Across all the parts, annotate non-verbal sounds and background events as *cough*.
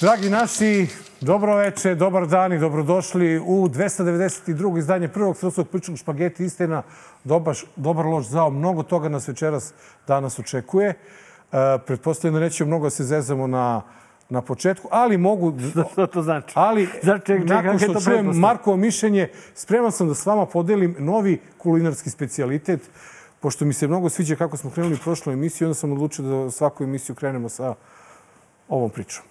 Dragi naši, dobro veče, dobar dan i dobrodošli u 292. izdanje prvog srpskog pričnog špageti istina. Dobar, dobar loš zao, mnogo toga nas večeras danas očekuje. E, pretpostavljam da nećemo mnogo da se zezamo na, na početku, ali mogu... *laughs* Što to znači? Ali, *laughs* Znači, ček, ček, nakon što to čujem? Markovo mišljenje, spreman sam da s vama podelim novi kulinarski specijalitet, pošto mi se mnogo sviđa kako smo krenuli prošlu emisiju, onda sam odlučio da svaku emisiju krenemo sa ovom pričom.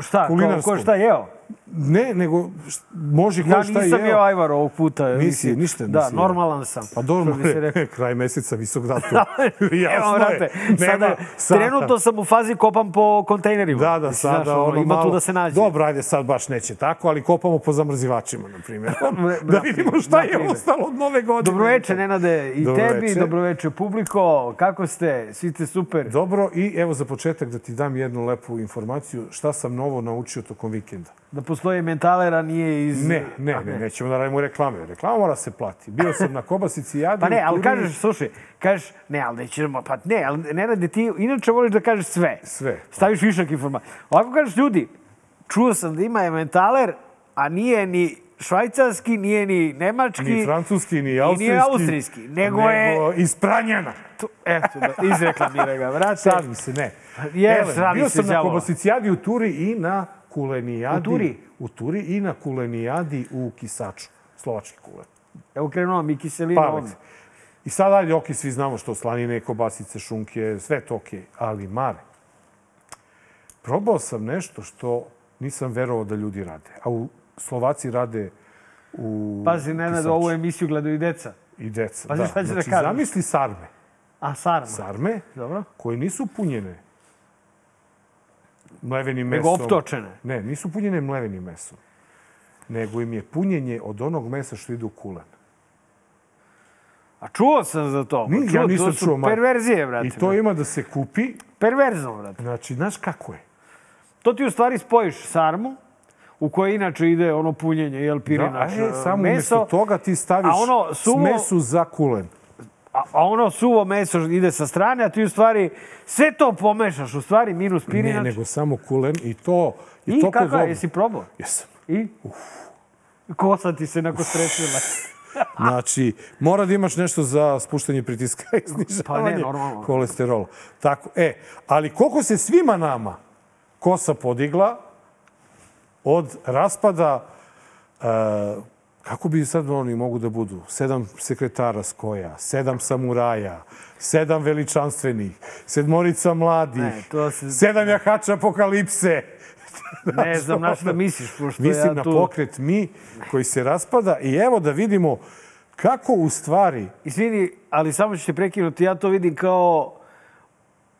Šta, ko, kulinarskom. ko šta jeo? Ne, nego može ko Ja šta nisam jeo. ajvar ovog puta. Nisi, mislim. ništa Da, nisi jeo. normalan sam. Pa dobro, bi se *laughs* reklo. kraj meseca, visok datum. *laughs* Evo, Jasno je. brate, sada, Nema- sada- trenutno sam u fazi kopam po kontejnerima. Da, da, Mislim, sada znaš, ono, Ima malo... tu da se nađe. Dobro, ajde, sad baš neće tako, ali kopamo po zamrzivačima, na primjer. *laughs* da vidimo šta na je ostalo od nove godine. Dobroveče, Nenade, i Dobroveče. tebi, dobroveče publiko. Kako ste? Svi ste super. Dobro, i evo za početak da ti dam jednu lepu informaciju. Šta sam novo naučio tokom vikenda? Da postoji mentalera nije iz... Ne, ne, ne, nećemo da radimo reklame. Reklama mora se plati. Bio sam na kobasici jadi. Pa ne, ali kažeš, slušaj, kažeš, ne, ali nećemo, pa ne, ali ne radi ti, inače voliš da kažeš sve. Sve. Staviš višak informacija. Ovako kažeš, ljudi, čuo sam da ima ementaler, a nije ni švajcarski, nije ni nemački. Ni francuski, ni i nije austrijski. austrijski, nego je- iz Pranjana. Tu, eto, da, izreklamira ga, vrate. Sad mi se, ne. Je, srami bio sam na đavola. Kobasicijadi u Turi i na Kulenijadi. U Turi? U Turi i na Kulenijadi u Kisaču. Slovački kulen. Evo krenuo mi kiselina ovdje. I sad, ajde, ok, svi znamo što slanine, kobasice, šunke, sve to ok. Ali, Mare, probao sam nešto što nisam verovao da ljudi rade. A u Slovaci rade u Pazi, Nenad, ovu emisiju gledaju i deca. I deca, Pazi da. šta ću da znači, kažem. zamisli sarme. A, sarma. Sarme Dobro. koje nisu punjene mlevenim Nego mesom. optočene. Ne, nisu punjene mlevenim mesom. Nego im je punjenje od onog mesa što ide u kulen. A čuo sam za to. Ni, Čuo, ja nisam to su čuo. Perverzije, brate. I to ima da se kupi. Perverzno, brate. Znači, znaš kako je? To ti u stvari spojiš sarmu, u kojoj inače ide ono punjenje, jel, Da, pirinač, a e, samo meso, umjesto toga ti staviš a ono suvo- smesu za kulen. A, a ono suvo meso ide sa strane, a ti u stvari sve to pomešaš, u stvari minus Ne, pirinač. nego samo kulen i to je I toliko kako je, jesi probao? Jesam. I? Kosa ti se nakon stresila. *laughs* Znači, mora da imaš nešto za spuštanje pritiska i snižavanje Pa ne, kolesterola. Tako, e, ali koliko se svima nama kosa podigla od raspada, e, kako bi sad oni mogu da budu? Sedam sekretara skoja, sedam samuraja, sedam veličanstvenih, sedmorica mladih, Ne, to se- sedam jahača apokalipse. ne znam na što misliš, pošto Mislim ja na tu... pokret mi koji se raspada i evo da vidimo kako u stvari Izvini, ali samo ću te prekinuti, ja to vidim kao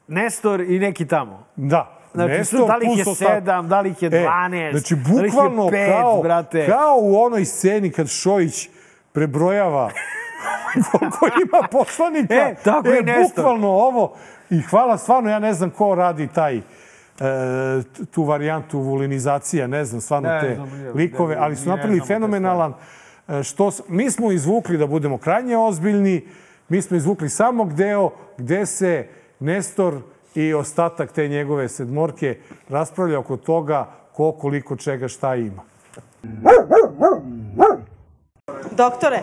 Nestor i neki tamo. Da. Znači, Nestor da li ih je sedam, da li ih je E, 12, znači, da li ih je bukvalno pet, kao, brate. kao u onoj sceni kad Šojić prebrojava *laughs* koliko ima poslanika. E, tako e, i Nestor. Bukvalno ovo. I hvala, stvarno, ja ne znam ko radi taj e, tu varijantu vulinizacija, ne znam, stvarno Ne te znam, likove, ali su napravili fenomenalan e, što mi smo izvukli da budemo krajnje ozbiljni, mi smo izvukli samo deo gde se Nestor i ostatak te njegove sedmorke raspravlja oko toga ko koliko čega šta ima. Doktore,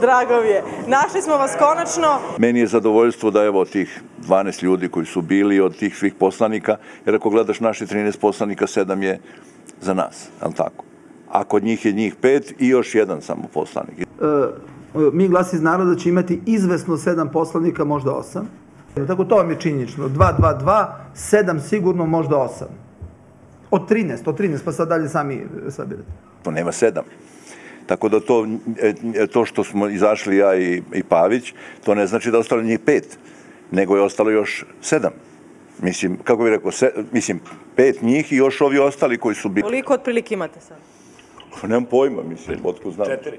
drago mi je. Našli smo vas konačno. Meni je zadovoljstvo da evo tih 12 ljudi koji su bili od tih svih poslanika, jer ako gledaš naši 13 poslanika, 7 je za nas, je li tako? A kod njih je njih pet i još jedan samo poslanik. E, mi glas iz naroda će imati izvesno sedam poslanika, možda osam. Tako to vam je činjenično. 2, 2, 2, sedam sigurno, možda osam. Od 13, od 13, pa sad dalje sami e, sabirate. To nema sedam. Tako da to, e, e, to što smo izašli ja i, i Pavić, to ne znači da ostalo njih pet, nego je ostalo još sedam. Mislim, kako bih rekao, se, mislim, pet njih i još ovi ostali koji su bili. Koliko otprilike imate sad? Nemam pojma, mislim, otkud znam. Četiri.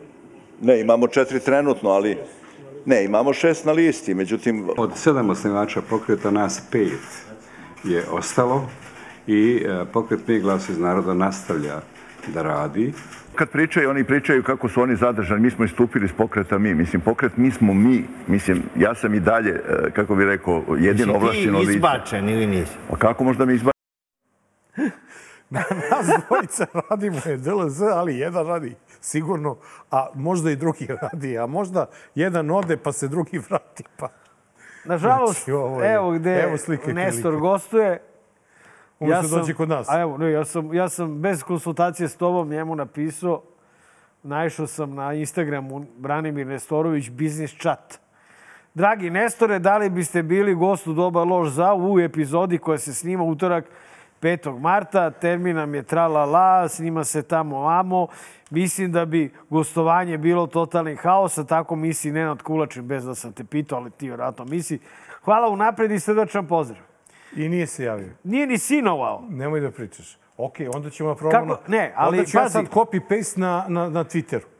Ne, imamo četiri trenutno, ali... Ne, imamo šest na listi, međutim, Od sedam osnivača pokreta nas pet je ostalo i e, pokret Mi glas iz naroda nastavlja da radi. kad pričaju, oni pričaju kako su oni zadržani, mi smo istupili iz pokreta mi. Mislim, pokret mi smo mi. Mislim, ja sam i dalje, e, kako bih rekao, jedino ovlašćeno Ti lice. izbačen ili nisi? Pa kako možda mi izbačen? *laughs* Nas dvojica radimo je DLZ, ali jedan radi sigurno, a možda i drugi *laughs* radi, a možda jedan ode pa se drugi vrati. Pa. Nažalost, Znači, je- evo gde evo slike Nestor prilike. gostuje. Umesto dođe kod nas. A evo, ne, ja sam, ja sam bez konsultacije s tobom njemu napisao, naišao sam na Instagramu Branimir Nestorović Business Chat. Dragi Nestore, da li biste bili gost u Dobar lož za u epizodi koja se snima utorak 5. marta. Termin nam je tra la la, snima se tamo amo. Mislim da bi gostovanje bilo totalni haos, a tako misli Nenad Kulačin, bez da sam te pitao, ali ti vjerojatno misli. Hvala unapred i srdačan pozdrav. I nije se javio. Nije ni sinovao. Nemoj da pričaš. Ok, onda ćemo da probamo. Kako? Ne, ali onda ću ja pazi. sad copy-paste na, na, na Twitteru.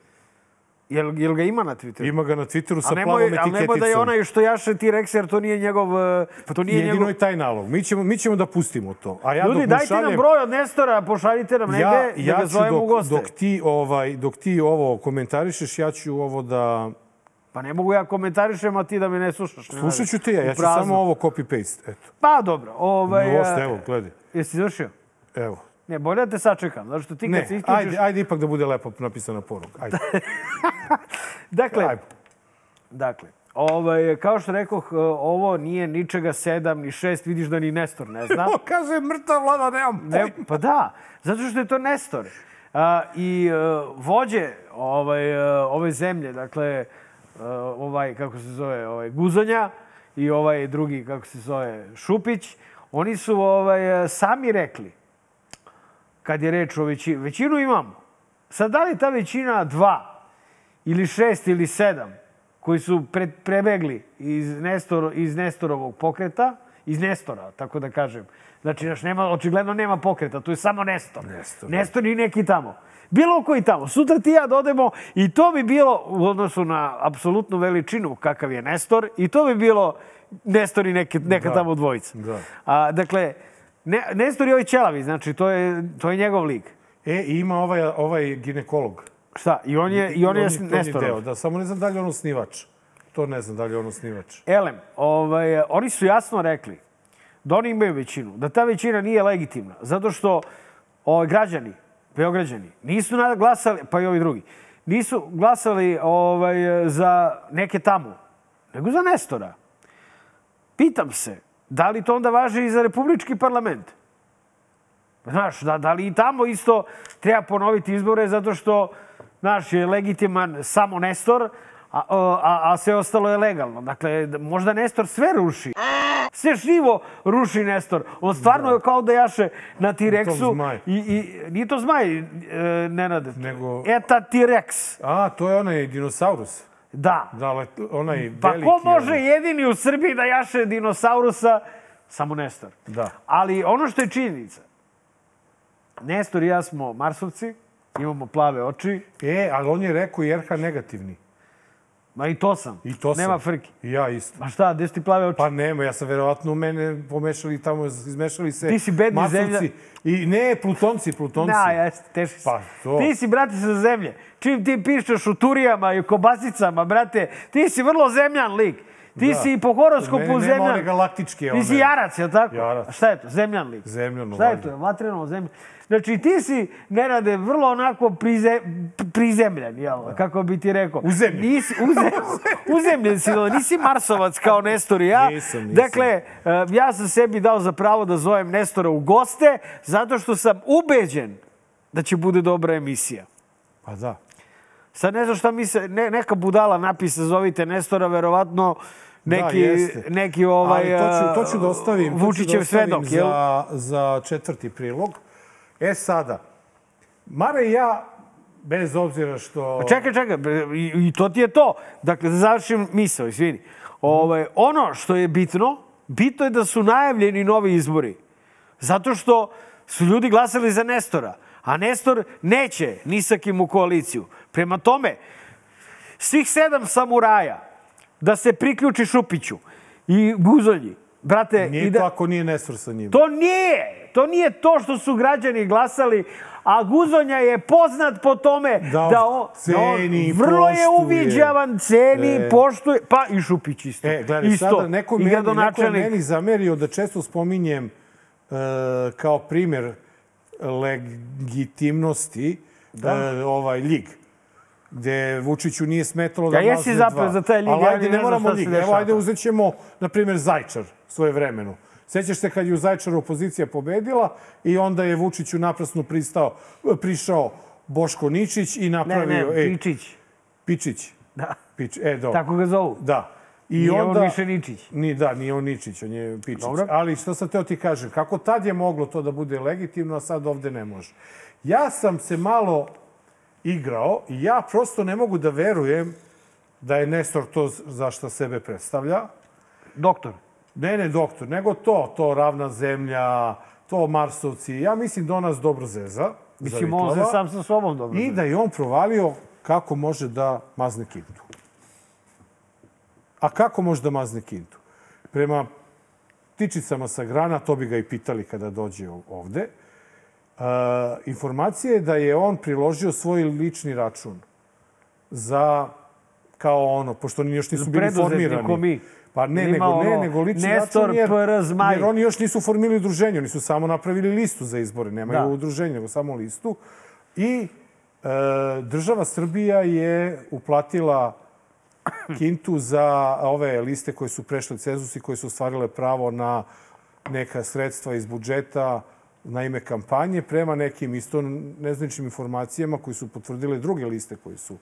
Jel, jel ga ima na Twitteru? Ima ga na Twitteru sa nemoj, plavom ali nemoj da je etiketicom. onaj što jaše T-Rex, jer to nije njegov... eh, To nije Jedino njegov... je taj nalog. Mi ćemo, mi ćemo da pustimo to. A ja Ljudi, dok dajte šaljem, nam broj od Nestora, pošaljite nam negde, ja, da ja ga ću zovemo u dok, goste. dok, ti, ovaj, dok ti ovo komentarišeš, ja ću ovo da... Pa ne mogu ja komentarišem, a ti da me ne slušaš. Slušat ću te ja, ja U ću samo ovo copy-paste. Eto. Pa dobro, ovaj... Novost, eh, evo, gledaj. Jesi završio? Evo. Ne, bolje da te sačekam, zato što ti kad Ne, se isključiš... ajde, ajde ipak da bude lepo napisana poruka. Ajde. *laughs* Dakle, Ajde. dakle, ovaj, kao što rekoh, eh, ovo nije ničega sedam ni šest, vidiš da ni Nestor ne zna. *laughs* O, kaže, mrtav vlada, nemam Ne, pojma. pa da, zato što je to Nestor. A, I uh, vođe ovaj, uh, ove zemlje, dakle, ovaj, kako se zove, ovaj, Guzonja i ovaj drugi, kako se zove, Šupić, oni su ovaj, sami rekli, kad je reč o većini, većinu imamo. Sad, da li ta većina dva ili šest ili sedam koji su pre, prebegli iz, Nestor, iz Nestorovog pokreta, iz Nestora, tako da kažem. Znači, naš nema, očigledno nema pokreta, tu je samo Nestor. Nestor. Nestor i neki tamo. Bilo koji tamo. Sutra ti ja dodemo i to bi bilo u odnosu na apsolutnu veličinu kakav je Nestor i to bi bilo Nestor i neke, neka Da. tamo dvojica. Da. A, dakle, ne, Nestor je ovaj Ćelavi, znači to je, to je njegov lik. E, ima ovaj, ovaj ginekolog. Šta? I on je, i on je on je Nestorov. deo, Da, samo ne znam da li je on osnivač. To ne znam da li je on osnivač. Elem, ovaj, oni su jasno rekli da oni imaju većinu, da ta većina nije legitimna, zato što ovaj, građani, beograđani, nisu glasali, pa i ovi drugi, nisu glasali ovaj, za neke tamo, nego za Nestora. Pitam se, da li to onda važi i za republički parlament? Znaš, da, da li i tamo isto treba ponoviti izbore zato što, znaš, je legitiman samo Nestor, a, a, a sve ostalo je legalno. Dakle, možda Nestor sve ruši. Sve živo ruši Nestor. On stvarno je kao da jaše na T-Rexu. I, I, nije to zmaj, e, Nenade. Nego- Eta T-Rex. A, to je onaj dinosaurus. Da. Da, onaj Pa veliki... ko može onaj. jedini u Srbiji da jaše dinosaurusa? Samo Nestor. Da. Ali ono što je činjenica, Nestor i ja smo Marsovci, imamo plave oči, E, ali on je rekao i RH negativni. Ma i to sam. I to sam. Nema frki. I ja isto. Ma šta, gde su ti plave oči? Pa nema, ja sam verovatno u mene pomešali tamo, izmešali se... Ti si bedni Marsovci. zemlja. I ne, plutonci, plutonci. Da, jeste, teški si. Pa, to. Ti si, brate, sa zemlje. Čim ti pišeš u turijama i kobasicama, brate, ti si vrlo zemljan lik. Ti Da. si po Kod horoskopu mene nema zemljan. one galaktičke, Ti si jarac, je li tako? Jarac. A Šta je to? Zemljan lik. Zemljano, Šta je to? Vatreno zemljan. Znači, ti si, Nenade, vrlo onako prize, prizemljan, jel? Kako bi ti rekao? Uzemljen. Nisi, uze, *laughs* uzemljen si, nisi Marsovac kao Nestor i ja. Nisam, nisam. Dakle, e, ja sam sebi dao za pravo da zovem Nestora u goste, zato što sam ubeđen da će bude dobra emisija. Pa da. Sad ne znam šta mi se, ne, neka budala napisa zovite Nestora, verovatno neki, da, jeste. neki ovaj, Ali to ću, to ću da ostavim, to ću Vučićev da ostavim svedok, jel? za, za četvrti prilog. E sada, Mara i ja, bez obzira što... Pa Čekaj, čekaj, i, to ti je to. Dakle, da završim misao, izvini. Ovaj, ono što je bitno, bitno je da su najavljeni novi izbori. Zato što su ljudi glasali za Nestora. A Nestor neće ni sa kim u koaliciju. Prema tome, svih sedam samuraja da se priključi Šupiću i Guzolji. Brate, Nije i to da, ako nije Nestor sa njim. To nije. To nije to što su građani glasali, a Guzonja je poznat po tome Da da on, da on ceni, vrlo je uviđavan, ceni, E. poštuje, pa i Šupić isto. E, gledaj, isto. sada neko meni, neko je meni zamerio da često spominjem kao primjer legitimnosti e, ovaj ljig gde Vučiću nije smetalo da Ja jesi zapeo za taj Ljig, Ali ajde, ne ne moramo ljig. Evo, ajde, uzet ćemo, na primjer, Zajčar svoje vremenu. Sećaš se kad je u Zajčaru opozicija pobedila i onda je Vučiću naprasno pristao, prišao Boško Ničić i Ne, napravio... ne, ej, Pičić. Pičić. Da. Pič, e, dobro. Tako ga zovu. Da. I Nije onda, on više Ničić. Ni, da, nije on Ničić, on je Pičić. Dobro. Ali što sam teo ti kažem, kako tad je moglo to da bude legitimno, a sad ovde ne može. Ja sam se malo igrao i ja prosto ne mogu da verujem da je Nestor to za što sebe predstavlja. Doktor. Ne, ne, doktor, nego to, to ravna zemlja, to Marsovci. Ja mislim da on nas dobro zeza. Mislim, on se sam sa sobom dobro. I da je on provalio kako može da mazne kintu. A kako može da mazne kintu? Prema tičicama sa grana, to bi ga i pitali kada dođe ov- ovde, uh, informacija je da je on priložio svoj lični račun za kao ono, pošto oni još nisu bili formirani. mi. Pa ne, nego, ne, ono, nego lični Nestor račun jer, PR Zmaj. jer oni još nisu formirali udruženje, oni su samo napravili listu za izbore, nemaju Da. udruženje, nego samo listu. I e, država Srbija je uplatila *coughs* kintu za ove liste koje su prešle cenzus i koje su ostvarile pravo na neka sredstva iz budžeta na ime kampanje prema nekim isto neznačnim informacijama koji su potvrdile druge liste koji su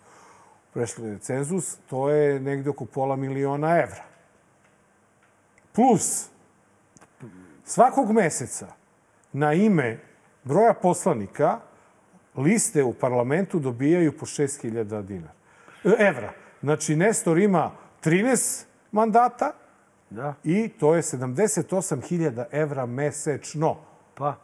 prešle cenzus. To je negde oko pola miliona evra. Plus, svakog meseca na ime broja poslanika liste u parlamentu dobijaju po 6.000 dinara. E, evra. Znači, Nestor ima 13 mandata Da. i to je 78.000 evra mesečno. Pa,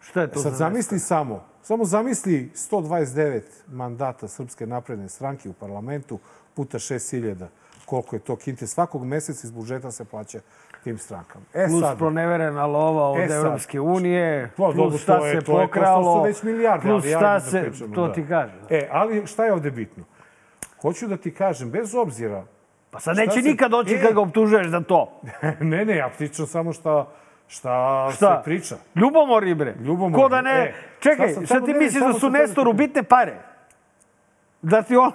šta je to Sad za zamisli samo, samo zamisli 129 mandata Srpske napredne stranke u parlamentu puta 6.000. Koliko je to kinte? Svakog meseca iz budžeta se plaća tim strankama. E Plus sad, proneverena lova od E. Evropske unije, Pa, dobro, plus šta to je- se to je- to pokralo, su već plus šta da se, pričamo, to da. ti kaže. E, ali šta je ovde bitno? Hoću da ti kažem, bez obzira... Pa sad neće se- nikad doći E. kad ga optužuješ za to. *laughs* ne, ne, ja pričam samo šta, šta, Šta? se priča. Ljubomorni bre. Ljubomorni, Ko da ne... e. Čekaj, Šta šta ti ne, misliš da su da Nestoru bitne pare? Da ti on...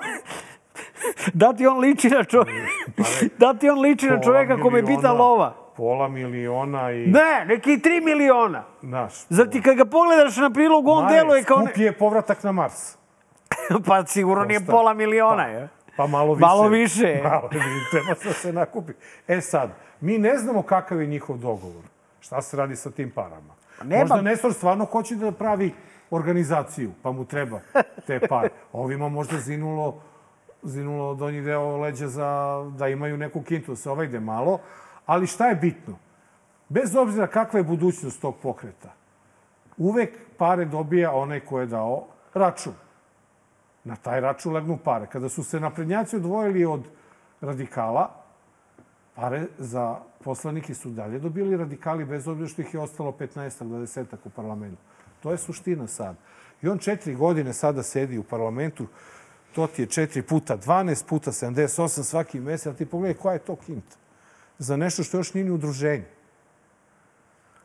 *laughs* da ti on liči na čovjeka... *laughs* da ti on liči na čovjeka kome je miliona- lova. Pola miliona i... Ne, neki tri miliona. Naš. Zar ti kad ga pogledaš na prilogu, on deluje kao... Ne... skup je povratak na Mars. *laughs* pa sigurno nije Šta? pola miliona, je. Pa malo više. Malo više. *laughs* Malo više, treba da se nakupi. E sad, mi ne znamo kakav je njihov dogovor. Šta se radi sa tim parama? Nema- Možda Nestor stvarno hoće da pravi organizaciju, pa mu treba te pare. *laughs* Ovima možda zinulo, zinulo donji deo leđa za, da imaju neku kintu, da se ovaj ide malo. Ali šta je bitno? Bez obzira kakva je budućnost tog pokreta, uvek pare dobija onaj ko je dao račun. Na taj račun legnu pare. Kada su se naprednjaci odvojili od radikala, pare za poslanike su dalje dobili radikali bez obzira što ih je ostalo 15 20 u parlamentu. To je suština sad. I on četiri godine sada sedi u parlamentu, to ti je četiri puta 12, puta 78 svaki mesec, a ti pogledaj koja je to kinta. Za nešto što još nije ni udruženje.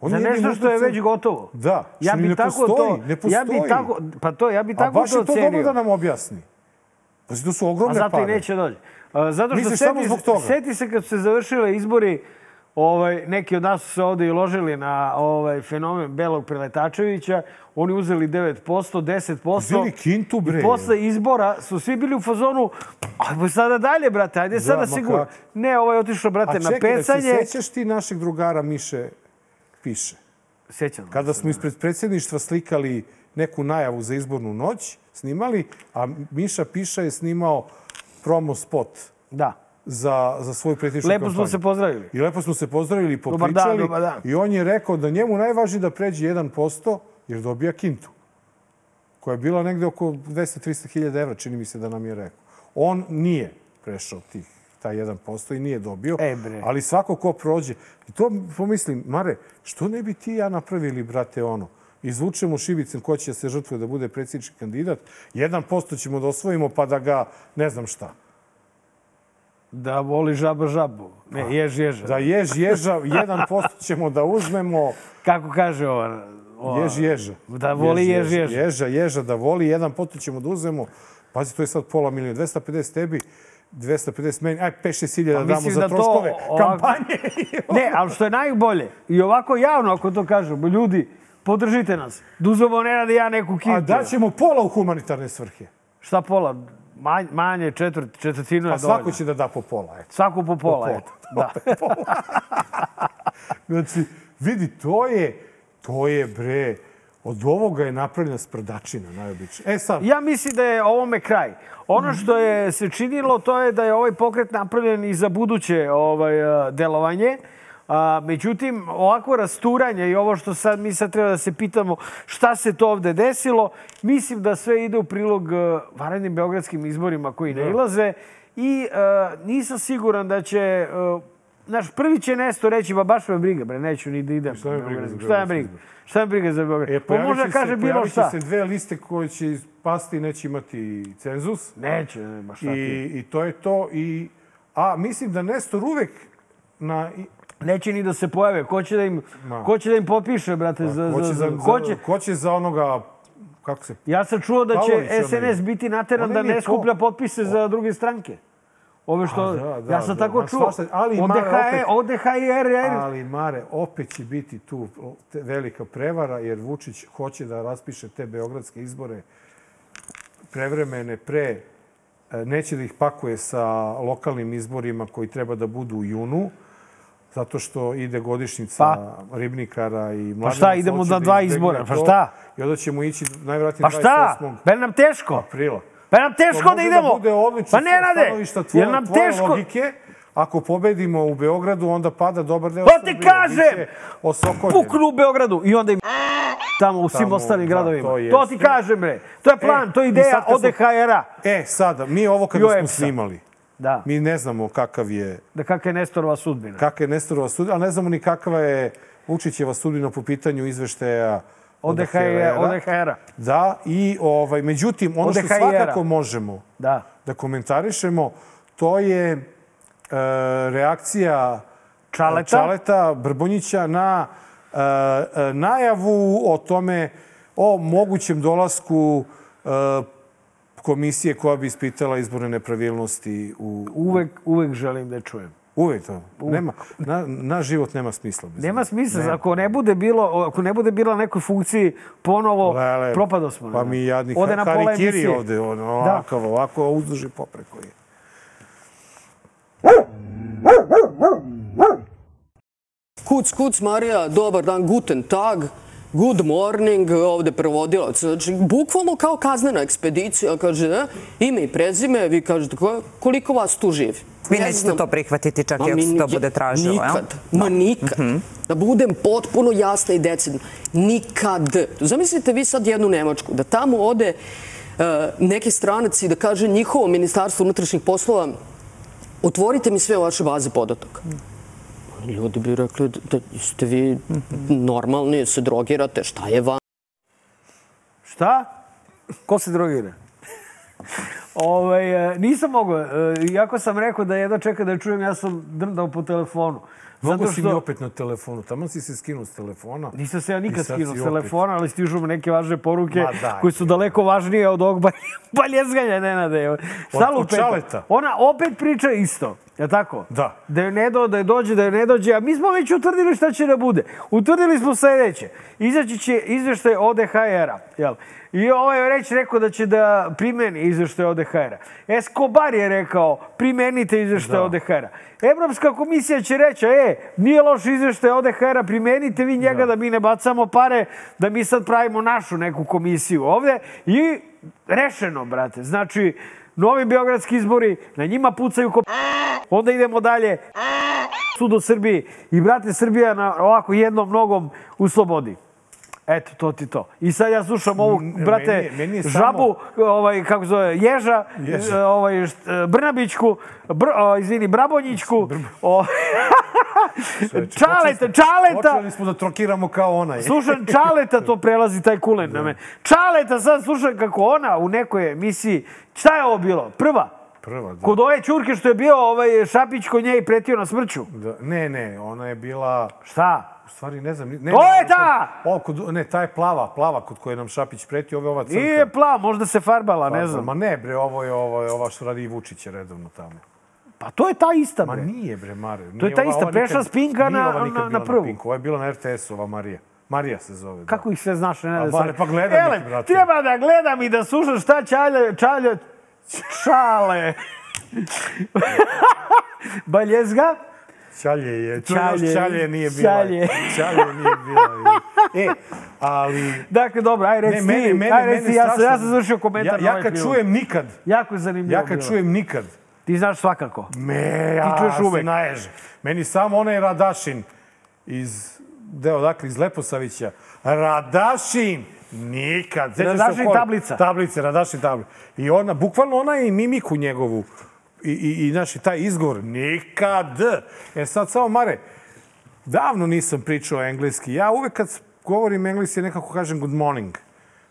On Za nešto što je već gotovo. Da, Ja što ni bi ne tako postoji, to, ne postoji. ja bi tako, pa to, ja bi A tako baš to je to ocenio. dobro da nam objasni. Pa to su A ogromne zato pare. i neće. A, Zato što Misliš seti, seti se kad su se završile izbori, ovaj, neki od nas su se ovde i ložili na ovaj, fenomen Belog Preletačevića. Oni uzeli 9%, 10%. Uzeli kintu, bre. I posle izbora su svi bili u fazonu, ajmo sada dalje, brate, ajde sada ma sigurno. Ne, ovaj otišao, brate, A na čekaj, da se pecanje. sećaš ti našeg drugara Miše Piše? Sećam. Kada smo ispred predsjedništva slikali neku najavu za izbornu noć, snimali, a Miša Piša je snimao promo spot Da. Za, za svoju predsjedničku Lepo kampanju. smo se pozdravili. I lepo smo se pozdravili i Dobar popričali. dan, dobar dan. I on je rekao da njemu najvažnije da pređe 1% jer dobija kintu. Koja je bila negde oko 200-300 hiljada evra, čini mi se da nam je rekao. On nije prešao tih taj 1% i nije dobio. E, bre. Ali svako ko prođe. I to pomislim, Mare, što ne bi ti ja napravili, brate, ono? Izvučemo šibicem ko će da se žrtvuje da bude predsjednički kandidat. 1% ćemo da osvojimo pa da ga, ne znam šta. Da voli žaba žabu. Ne, jež ježa. Da jež ježa, 1% ćemo da uzmemo, Kako kaže ova... ova jež ježa. Da voli jež ježa. Ježa, ježa, da voli, 1% ćemo da uzmemo. Pazi, to je sad pola milijuna, 250 tebi, 250 meni, aj 5-6 hiljada Pa damo za da to troškove ovako- kampanje. Ne, ali što je najbolje, i ovako javno ako to kažemo, ljudi, podržite nas. Da uzmemo Nenad i ja neku kitu. A daćemo pola u humanitarne svrhe. Šta pola? Manje, manje četvrt, četvrtinu je A svako dovoljno. će da da po pola, eto. Svako po pola, pola. eto. Da. *laughs* Znači, vidi, to je, to je bre, od ovoga je napravljena sprdačina, najobičnija. E sad, Ja mislim da je ovome kraj. Ono što je se činilo, to je da je ovaj pokret napravljen i za buduće ovaj, a, delovanje. A, međutim, ovako rasturanje i ovo što sad mi sad treba da se pitamo šta se to ovde desilo, mislim da sve ide u prilog a, varednim beogradskim izborima koji ne ilaze i a, nisam siguran da će... a, Znaš, prvi će Nesto reći, ba baš me briga, bre, neću ni da idem. Šta me briga za Šta me briga? Šta me briga za Beograd? e, pa pojavit može će da kaže bilo pojavit šta. se dve liste koje će pasti neće imati cenzus. Neće, ne, ba šta ti. I, I to je to. I, a mislim da Nestor uvek na, Neće ni da se pojave. Ko će da im, Ma. ko će da im potpiše, brate? Za, ko, će za, za, ko će? ko će za onoga, kako se... Ja sam čuo da će SNS biti nateran onaj da ne skuplja potpise za druge stranke. Ove što... A, da, da, ja sam da, tako ma čuo. svašta, ali od Mare, DHE, opet- od DHR. Ali, Mare, opet će biti tu velika prevara, jer Vučić hoće da raspiše te beogradske izbore prevremene pre, e, neće da ih pakuje sa lokalnim izborima koji treba da budu u junu, zato što ide godišnjica Pa. Ribnikara i Mladenaca. šta, idemo na da dva izbora, pa šta? I onda ćemo ići najvjerojatnije Pa šta? 28. Bel nam teško? aprila. Pa nam teško da može idemo? Da bude odlično pa ne rade. tvoje, Jel nam tvoje teško? logike. Ako pobedimo u Beogradu, onda pada dobar deo ti Srbije. kažem! Biće osokoljen. Puknu u Beogradu i onda im tamo u svim ostalim da, gradovima. to To, ti kažem, bre. To je plan, E, to je ideja ODHR-a. E, sada, mi ovo kada I smo snimali, Da. mi ne znamo kakav je, Da kakva je Nestorova sudbina. kakva je Nestorova sudbina, a ne znamo ni kakva je Vučićeva sudbina po pitanju izveštaja ODHR-a. ODHR-a. Da, i ovaj, međutim, ono što svakako možemo Da. da komentarišemo, to je e, reakcija Čaleta. Čaleta Brbonjića na e, e, najavu o tome, o mogućem dolasku e, komisije koja bi ispitala izborne nepravilnosti u... Uvek, uvek želim da je čujem. Uvek to. Nema, na, naš život nema smisla. bez Nema smisla, ako ne bude bilo, ako ne bude bila nekoj funkciji, ponovo Lele, propado smo. Pa mi jadni Ode na emisije. ovde, on, ovakav, ovako, uzduži popreko je. Kuc, kuc, Marija, dobar dan, guten tag, good morning, ovde prevodilac. Znači, bukvalno kao kaznena ekspedicija, kaže, e, ime i prezime, vi kažete, ko- koliko vas tu živi? Vi Ne nećete znam. to prihvatiti čak i ako se to bude tražilo, jel? Nikad, ma nikad. Da budem potpuno jasna i decidna. Nikad. Zamislite vi sad jednu Nemačku, da tamo ode e, neki stranac i da kaže njihovo ministarstvo unutrašnjih poslova otvorite mi sve vaše baze podataka. Ljudi bi rekli da, da ste vi normalni, se drogirate, šta je vam? Šta? Ko se drogira? Ovaj, e, nisam mogao, e, iako sam rekao da jedno čeka da čujem, ja sam drndao po telefonu. Mogu si mi opet na telefonu, tamo si se skinuo s telefona. Nisam se ja nikad skinuo s telefona, ali stižu mi neke važne poruke Ma daj, koje su daleko važnije od ovog balje- *laughs* baljezganja Nenade. Šta od lupeta? Čaleta. Ona opet priča isto. Je tako? Da. Da joj ne do, da joj dođe, da joj ne dođe. A mi smo već utvrdili šta će da bude. Utvrdili smo sledeće. Izaći će izveštaj ODHR-a. Jel? I ovaj reč rekao da će da primeni izveštaj ODHR-a. Escobar je rekao primenite izveštaj Da. ODHR-a. Evropska komisija će reći, e, nije loš izveštaj ODHR-a, primenite vi njega da. mi ne bacamo pare, da mi sad pravimo našu neku komisiju ovde. I rešeno, brate. Znači, novi beogradski izbori, na njima pucaju ko... Onda idemo dalje, sud u Srbiji i, brate, Srbija na ovako jednom nogom u slobodi. Eto, to ti to. I sad ja slušam ovu, brate, meni meni samo- žabu, ovaj, kako zove, ježa, Ježa. e, ovaj, št- Brnabićku, br, o, izvini, Brabonjićku, o, *laughs* *laughs* Čaleta, Čaleta, Počeli smo da trokiramo kao onaj. Slušam Čaleta, to *laughs* prelazi taj kulen na mene. Čaleta, sad slušam kako ona u nekoj emisiji, šta je ovo bilo? Prva, Prva, da. Kod ove čurke što je bio ovaj Šapić kod nje i pretio na smrću. da. Ne, ne, ona je bila... Šta? Stvari, ne znam... Ne, To ne, je ta! O, kod, ne, ta je plava, plava kod koje nam Šapić preti, ovo je ova crnka. Nije plav, možda se farbala, ne znam. Ma ne, bre, ovo je, ovo je ova što radi i Vučić je redovno tamo. Pa to je ta ista, Ma bre. nije, bre, Mare. To je ta ista, prešla s Pinka nije na- ova na- na prvu. Pinku, Ovo je bila na RTS-u, ova Marija. Marija se zove. Da. Kako ih sve znaš, ne A, Mare, pa gledam ih, Ele, brate. treba da gledam i da slušam šta čalje, čalje, *laughs* čale. *laughs* Baljezga? Čalje je. Još Čalje nije bila. Čalje. Čalje nije bila. E, ali... Dakle, dobro, aj reci ti, aj reci ti, ja, sam, ja sam završio komentar ja, na ja ovaj kad film. čujem nikad, Jako je zanimljivo ja kad bilo. čujem nikad, Ti znaš svakako. me, ja čuješ se uvek. naježe. Meni samo onaj Radašin iz, deo, dakle, iz Leposavića. Radašin! Nikad. Se Radašin tablica. Tablice, Radašin tablica. I ona, bukvalno ona i mimiku njegovu. I, i, i naši, taj izgovor. Nikad. E sad, samo Mare, davno nisam pričao engleski. Ja uvek kad govorim engleski nekako kažem good morning.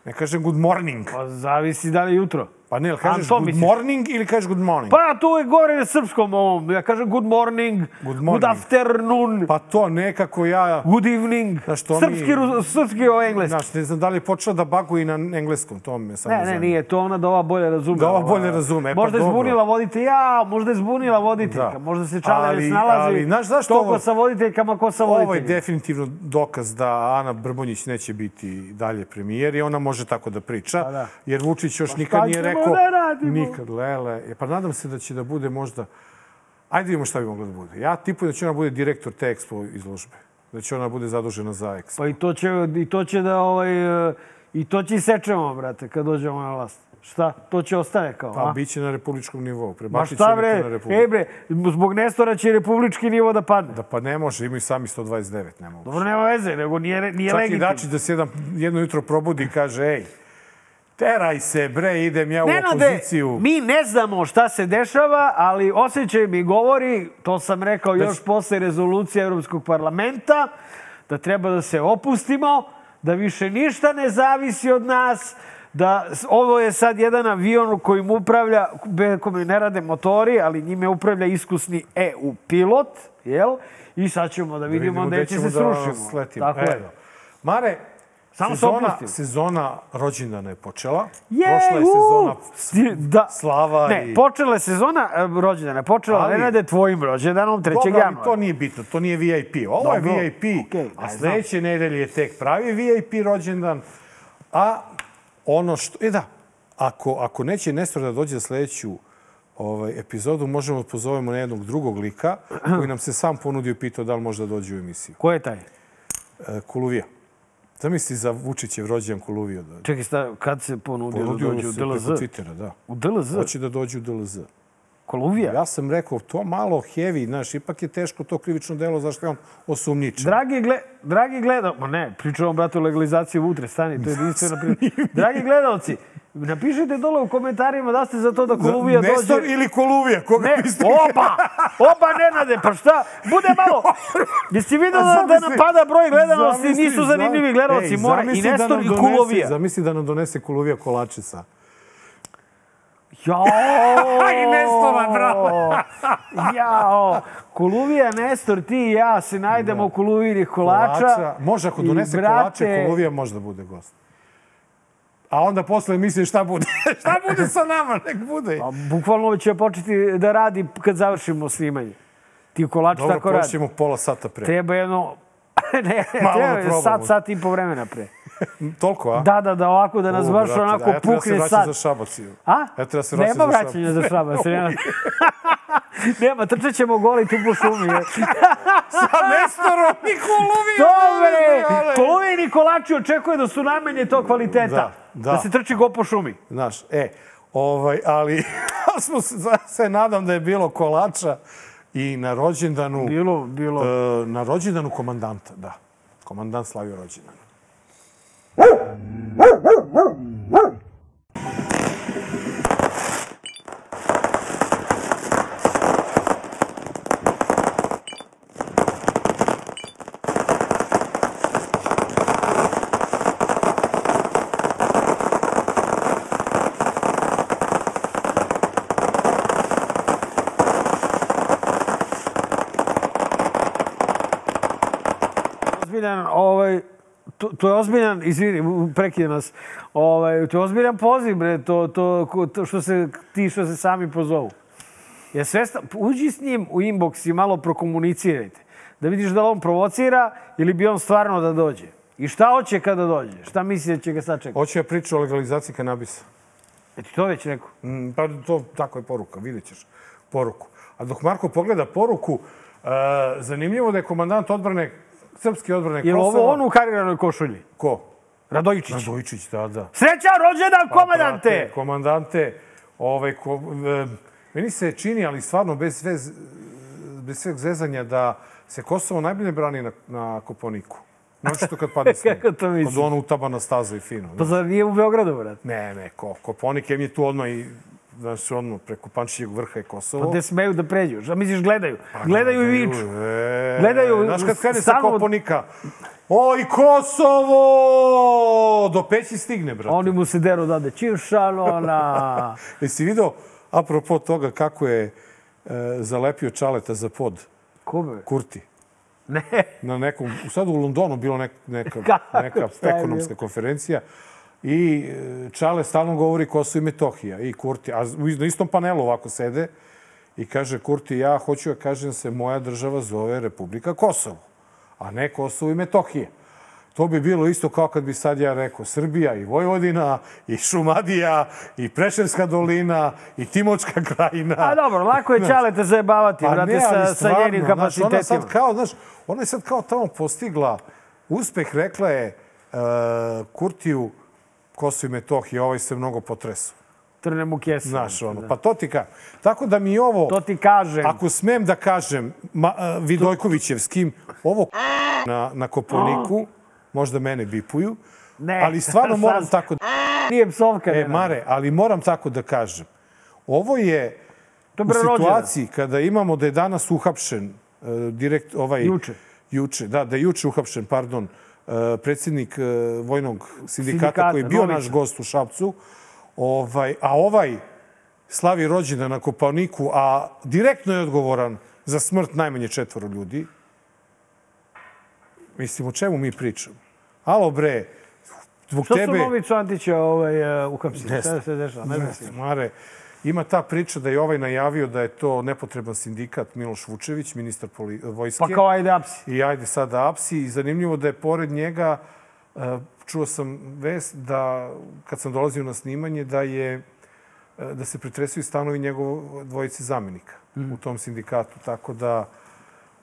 Ne kažem good morning. Pa zavisi da li je jutro. Pa ne, kažeš to good misliš? morning ili kažeš good morning? Pa tu je gore na srpskom ovom. Ja kažem good morning, Good good, morning. afternoon, Pa to nekako ja... good evening. Znaš, to mi- srpski, ru- srpski o engleski. Znaš, ne znam da li je počela da baguje na engleskom, to me samo Ne, ne, zanima. nije to ona da ova bolje razume. Da ova bolje razume, e pa možda je zbunila voditelj, ja, možda je zbunila voditeljka, Da. možda se čale Ali- ne snalazi ali, znaš zašto toliko ovo- sa voditeljkama ko sa Ovo je voditeljima. definitivno dokaz da Ana Brbonjić neće biti dalje premijer i ona može tako da priča. Pa da. Jer Vučić još šta nikad nije ćemo rekao... da radimo? Nikad, lele. E, pa nadam se da će da bude možda... Ajde vidimo šta bi moglo da bude. Ja tipujem da će ona bude direktor te ekspo izložbe. Da će ona bude zadužena za ekspo. Pa i to će, i to će da, ovaj, e, i to će i sečemo, brate, kad dođemo na vlast. Šta? To će ostane kao, Pa a? bit će na republičkom nivou. Prebacit to bre, na republiku. ej bre, zbog Nestora će republički nivo da padne. Da pa ne može, imaju sami 129, ne mogu. Dobro, nema veze, nego nije, nije Čak i legitimno. Dačić da se jedan, jedno jutro probudi i kaže, ej, teraj se bre, idem ja u Nenade, opoziciju. mi ne znamo šta se dešava, ali osjećaj mi govori, to sam rekao još posle rezolucije Europskog parlamenta, da treba da se opustimo, da više ništa ne zavisi od nas, da ovo je sad jedan avion kojim upravlja, kome ne rade motori, ali njime upravlja iskusni EU pilot, jel? I sad ćemo da vidimo, gde će se srušimo. Sletimo. Tako Evo. je. Mare, Samo se sezona, opustimo. sezona rođendana je počela. Je, Prošla je sezona da. slava Ne, i... počela je sezona e, rođendana. Počela Ali- Nenade tvojim rođendanom 3. Dobro, januara. to nije bitno, to nije VIP. Ovo Dobro, je VIP, okej, a daj, sledeće nedelje je tek pravi VIP rođendan. A ono što... E da, ako, ako neće Nestor da dođe za sledeću ovaj, epizodu, možemo da pozovemo na jednog drugog lika koji nam se sam ponudio i pitao da li može da dođe u emisiju. Ko je taj? E, Kuluvija. Zamisli za Vučićev rođendan Kuluvio da Čekaj, sta, kad se ponudio, ponudio da dođe u DLZ? preko Twittera, da. U DLZ? Hoće da dođe u DLZ. Koluvija? Ja sam rekao, to malo heavy, znaš, ipak je teško to krivično delo, zašto je on osumnjičen. Dragi, gle, dragi gledalci, ne, pričamo, brate, o legalizaciji vutre, stani, to je *laughs* jedinstvena priča. Dragi gledalci, napišite dole u komentarima da ste za to da Koluvija dođe... Nestor ili Koluvija, koga Ne, biste... oba! Oba Nenade, pa šta? Bude malo... Jesi vidio da, da nam Zamisli- pada broj gledanosti, zamisli, nisu zanimljivi gledalci, mora i da Nestor nam i Kulovija. Zamisli da nam donese Kuluvija kolače sa... Jao! I Nestora, bravo! *laughs* Jao! Kuluvija, Nestor, ti i ja se najdemo u Kuluvinih kolača. Može, ako I, donese brate, kolače, Kuluvija može da bude gost. A onda posle misliš šta bude. *laughs* šta bude sa nama, nek bude. Pa, bukvalno će početi da radi kad završimo snimanje. Ti kolač Dobro, tako radi. počnemo pola sata pre. Treba jedno... *laughs* ne, Malo da treba probamo. sat, sat i po vremena pre. *laughs* Toliko, a? Da, da, da, ovako da nas baš onako da, ja treba se pukne vraćam za šabaciju. A? Ja treba se Nema vraćam za vraćanja za šabac. *laughs* Nema, *laughs* nema trčat ćemo goli tu po šumi. Sa Nestorom i Kuluvijom! Dobre! ale. Koluvi i Nikolači očekuje da su najmanje tog kvaliteta. Da, da. da se trči go po šumi. Znaš, e, ovaj, ali smo se, se nadam da je bilo kolača i na rođendanu... Bilo, bilo. E, na rođendanu komandanta, da. Komandant slavio rođendan. Ah! To, je ozbiljan, izvini, prekida nas, ovaj, to je ozbiljan poziv, bre, to, to, to što se, ti što se sami pozovu. Je svesta, uđi s njim u inbox i malo prokomunicirajte. Da vidiš da on provocira ili bi on stvarno da dođe. I šta hoće kada dođe? Šta misli da će ga sačekati? Hoće ja priču o legalizaciji kanabisa. E ti to već rekao? Mm, Pa to tako je poruka, vidjet ćeš poruku. A dok Marko pogleda poruku, e, zanimljivo da je komandant odbrane, srpske odbrane Je Kosova... ovo on u kariranoj košulji? Ko? Radojičić. Radojičić, da, da. Srećan rođendan, komandante! Pa, brate, komandante, ovaj, ko, e, meni se čini, ali stvarno bez, sve, bez sveg zezanja, da se Kosovo najbolje brani na, na Koponiku. Znači što kad padne *laughs* sneg. Kako to misliš? Kad ono utaba na stazu i fino. Pa zar nije u Beogradu, brat? Ne, ne, ko, Koponik je mi tu odmah i znači odmah preko Pančićeg vrha i Kosovo. Pa gde smeju da pređu? Šta misliš, gledaju? Gledaju i viču. E, Gledaju Znaš kad krene sa Koponika? Oj, Kosovo! Do peći stigne, brate. Oni mu se deru dade. Čivšanona. *laughs* Jesi video, apropo toga, kako je e, zalepio čaleta za pod? Kome? Kurti. Ne. Na nekom, sad u Londonu bilo nek, neka, *laughs* neka ekonomska konferencija i e, Čale stalno govori Kosovo i Metohija i Kurti, a na istom panelu ovako sede i kaže Kurti, ja hoću da kažem se moja država zove Republika Kosovo, a ne Kosovo i Metohija. To bi bilo isto kao kad bi sad ja rekao Srbija i Vojvodina i Šumadija i Preševska dolina i Timočka krajina. A dobro, lako je čalete zajebavati, brate, sa, sa njenim Pa znaš, ona kapacitetima. sad kao, znaš, ona je sad kao tamo postigla uspeh, rekla je uh, Kurtiju Kosovo i Metohije, ovaj se mnogo potresao. Trne mu kesu. Znaš, ono, pa to ti kažem. Tako da mi ovo, To ti kažem. ako smem da kažem, ma, uh, Vidojkovićevskim, ovo *laughs* na, na Koponiku, možda mene bipuju, Ne. ali stvarno moram *laughs* tako da... Nije psovka. E. Mare, ali moram tako da kažem. Ovo je je u situaciji kada imamo da je danas uhapšen uh, direkt ovaj Juče. juče da da je juče uhapšen pardon uh, predsjednik uh, vojnog sindikata, Sindikata, koji je bio Novica. naš gost u Šapcu ovaj a ovaj slavi rođendan na Kopaniku a direktno je odgovoran za smrt najmanje četvoro ljudi mislim o čemu mi pričamo alo bre zbog Što su tebe Novicu Antića ovaj, uh, uhapsili? Šta se dešava? Ne znam. Ne, Mare, ima ta priča da je ovaj najavio da je to nepotreban sindikat Miloš Vučević, ministar poli, vojske. Pa kao ajde apsi. I ajde sada apsi. I zanimljivo da je pored njega, e, čuo sam vest da, kad sam dolazio na snimanje, da je e, da se pretresuju stanovi njegov dvojice zamenika Mhm. u tom sindikatu. Tako da,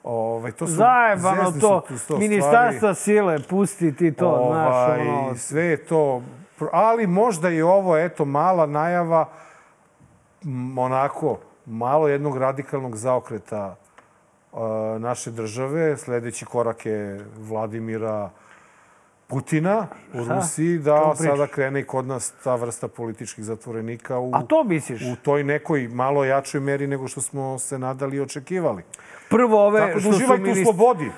ovaj, to su... Zajebano to. tu Ministarstva sile, pusti ti to, ovaj, znaš, ono... sve je to, ali možda je ovo, eto, mala najava onako, malo jednog radikalnog zaokreta uh, naše države. Sledeći korak je Vladimira Putina u Šta? Rusiji, da sada krene i kod nas ta vrsta političkih zatvorenika u, A to misliš? u toj nekoj malo jačoj meri nego što smo se nadali i očekivali. Prvo ove Tako što su minist- slobodi.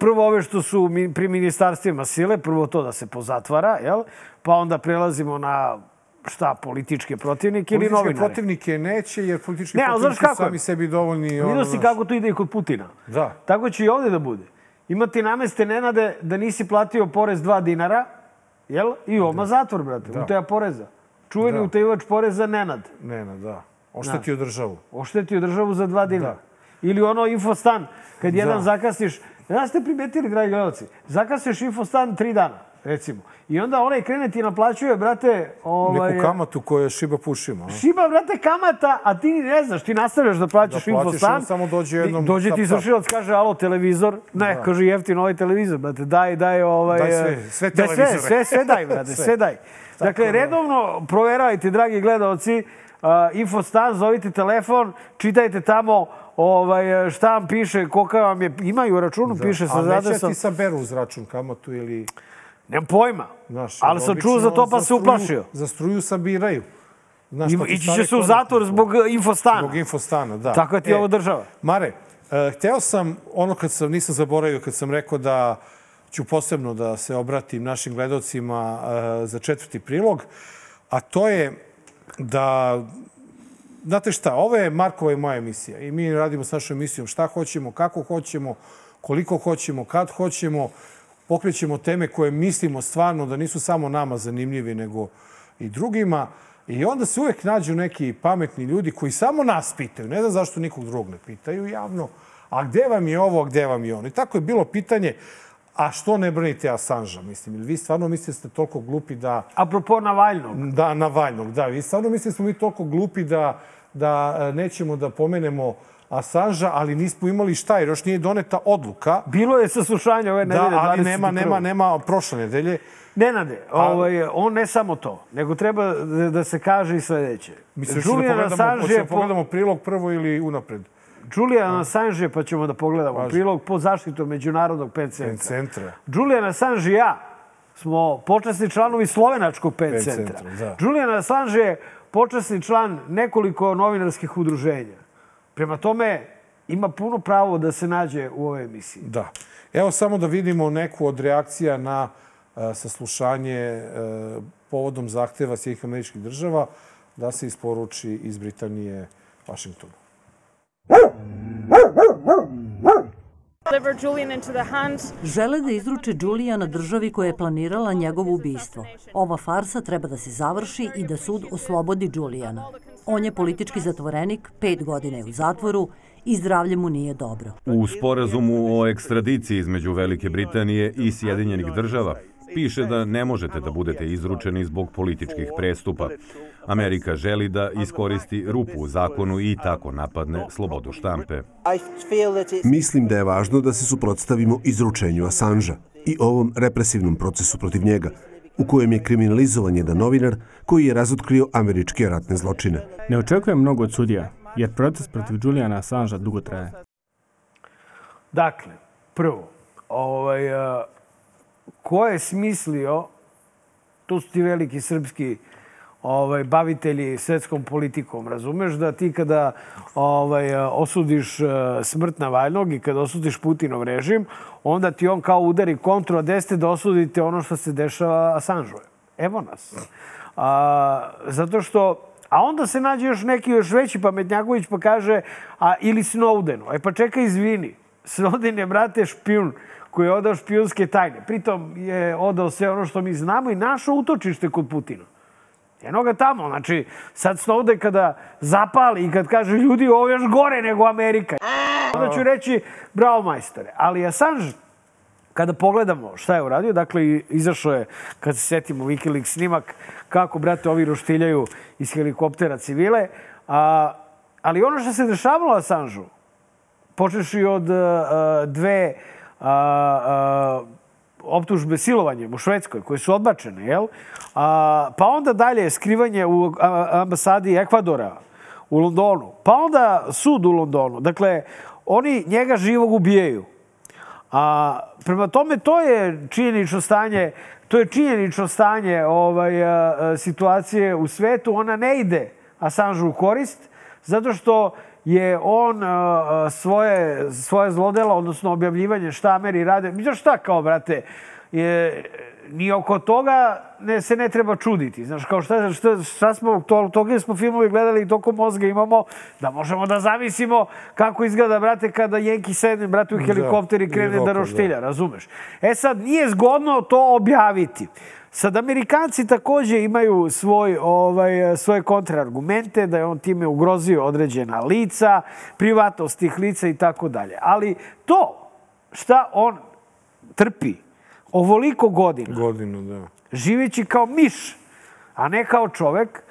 Prvo ove što su pri ministarstvima sile, prvo to da se pozatvara, jel? Pa onda prelazimo na šta, političke protivnike ili Političke novinare. protivnike neće, jer politički Ne, znaš protivnici kako sami sebi dovoljni... Vidio si znaš. kako to ide i kod Putina. Da. Tako će i ovde da bude. Imati nameste Nenade da nisi platio porez 2 dinara, jel? I oma zatvor, brate, Da. utaja poreza. Čuveni Da. utajivač poreza Nenad. Ne, ne, da. Oštetio državu. Oštetio državu za 2 dinara. Da. Ili ono infostan, kad jedan Da. zakasniš, da ste primetili, dragi gledalci, zakasniš infostan 3 dana, recimo. I onda onaj krene ti naplaćuje, brate, ovaj, Neku kamatu koja šiba pušima. a? Šiba, brate, kamata, a ti ne znaš, ti nastavljaš da plaćaš Da plaćaš, infostan. on samo dođe jednom Dođe ti tap, izvršilac, kaže, alo, televizor. Ne, Da. kaže, jeftin ovaj televizor, brate, daj, daj, ovaj... Daj sve, eh, sve daj sve, televizore. sve, sve daj, *laughs* brate, Sve. sve daj. Dakle, da. redovno proveravajte, dragi gledalci, uh, infostan, zovite telefon, čitajte tamo ovaj, šta vam piše, kolika vam je, imaju u računu, piše sa A neće ti saberu uz račun kamatu ili... Nemam pojma, Znaš, ali sam čuo za to pa se uplašio. Za struju sabiraju. Znaš, I, pa ti ići će se u zatvor zbog eh, infostana. Zbog infostana, da. Tako je ti ovo država. Mare, e, hteo sam, ono kad sam, nisam zaboravio, kad sam rekao da ću posebno da se obratim našim gledocima e, za četvrti prilog, a to je da Znate šta, ovo je Markova i moja emisija i mi radimo s našom emisijom šta hoćemo, kako hoćemo, koliko hoćemo, kad hoćemo. Pokrećemo teme koje mislimo stvarno da nisu samo nama zanimljivi, nego i drugima. I onda se uvek nađu neki pametni ljudi koji samo nas pitaju. Ne znam zašto nikog drugog ne pitaju javno. A gde vam je ovo, a gde vam je ono? I tako je bilo pitanje, a što ne branite Assange-a? Mislim, ili vi stvarno mislite da ste toliko glupi da... Apropo Navalnog. Da, Navalnog, da. Vi stvarno mislite da smo mi toliko glupi da, da e, nećemo da pomenemo Assange-a, ali nismo imali šta, jer još nije doneta odluka. Bilo je saslušanje ove Da, nedelje, ali nema, 21.. nema, nema prošle nedelje. Nenade, ovaj, on ne samo to, nego treba da, da se kaže i sledeće. Mislim, da Julian pogledamo, Assange po... pogledamo prilog prvo ili unapred? Julian Assange, pa ćemo da pogledamo prilog pod zaštitom Međunarodnog PET centra. Centra. Julian Assange i ja smo počasni članovi Slovenačkog PET PET centra. centra, da. Julian Assange je počasni član nekoliko novinarskih udruženja. Prema tome, ima puno pravo da se nađe u ovoj emisiji. Da. Evo samo da vidimo neku od reakcija na e, saslušanje e, povodom zahteva Sjedih američkih država da se isporuči iz Britanije Vašingtonu. deliver Julian into the hands Žele da izruče Julijana državi koja je planirala njegovo ubistvo. Ova farsa treba da se završi i da sud oslobodi Julijana. On je politički zatvorenik, pet godina je u zatvoru i zdravlje mu nije dobro. U sporazumu o ekstradiciji između Velike Britanije i Sjedinjenih država piše da ne možete da budete izručeni zbog političkih prestupa. Amerika želi da iskoristi rupu u zakonu i tako napadne slobodu štampe. Mislim da je važno da se suprotstavimo izručenju Assange i ovom represivnom procesu protiv njega, u kojem je kriminalizovan jedan novinar koji je razotkrio američke ratne zločine. Ne očekujem mnogo od sudija, jer proces protiv Juliana Assangea dugo traje. Dakle, prvo, ovaj, ko je smislio, to su ti veliki srpski ovaj, bavitelji svetskom politikom, razumeš da ti kada ovaj, osudiš eh, smrt Navalnog i kada osudiš Putinov režim, onda ti on kao udari kontru, a gde ste da osudite ono što se dešava Assange. Evo nas. A, zato što A onda se nađe još neki još veći pametnjaković pa kaže, a ili Snowdenu. Aj pa čekaj, izvini. Snowden je, brate, špijun koji je odao špijunske tajne. Pritom je odao sve ono što mi znamo i našo utočište kod Putina. Eno ga tamo. Znači, sad Snowden kada zapali i kad kaže ljudi ovo je još gore nego Amerika. Onda ću reći, bravo majstore. Ali Assange, kada pogledamo šta je uradio, dakle, izašao je, kad se setimo Wikileaks snimak, kako, brate, ovi roštiljaju iz helikoptera civile. A, ali ono što se dešavalo Assangeu, počeši od a, dve a, a, optužbe silovanjem u Švedskoj, koje su odbačene, jel? A, pa onda dalje skrivanje u ambasadi Ekvadora u Londonu, pa onda sud u Londonu. Dakle, oni njega živog ubijaju. A prema tome to je činjenično stanje, to je činjenično stanje ovaj a, situacije u svetu, ona ne ide Assange u korist zato što je on a, a, svoje svoje zlodela, odnosno objavljivanje šta Ameri rade. Mi šta kao brate, je ni oko toga ne, se ne treba čuditi. Znaš, kao šta, šta, šta smo, to, toga smo filmovi gledali i toliko mozga imamo da možemo da zamislimo kako izgleda, brate, kada Jenki sedne, brate, u helikopter i krene da roka, roštilja, razumeš? E sad, nije zgodno to objaviti. Sad, Amerikanci takođe imaju svoj, ovaj, svoje kontraargumente, da je on time ugrozio određena lica, privatnost tih lica i tako dalje. Ali to šta on trpi ovoliko godina, Godinu, da. živeći kao miš, a ne kao čovek,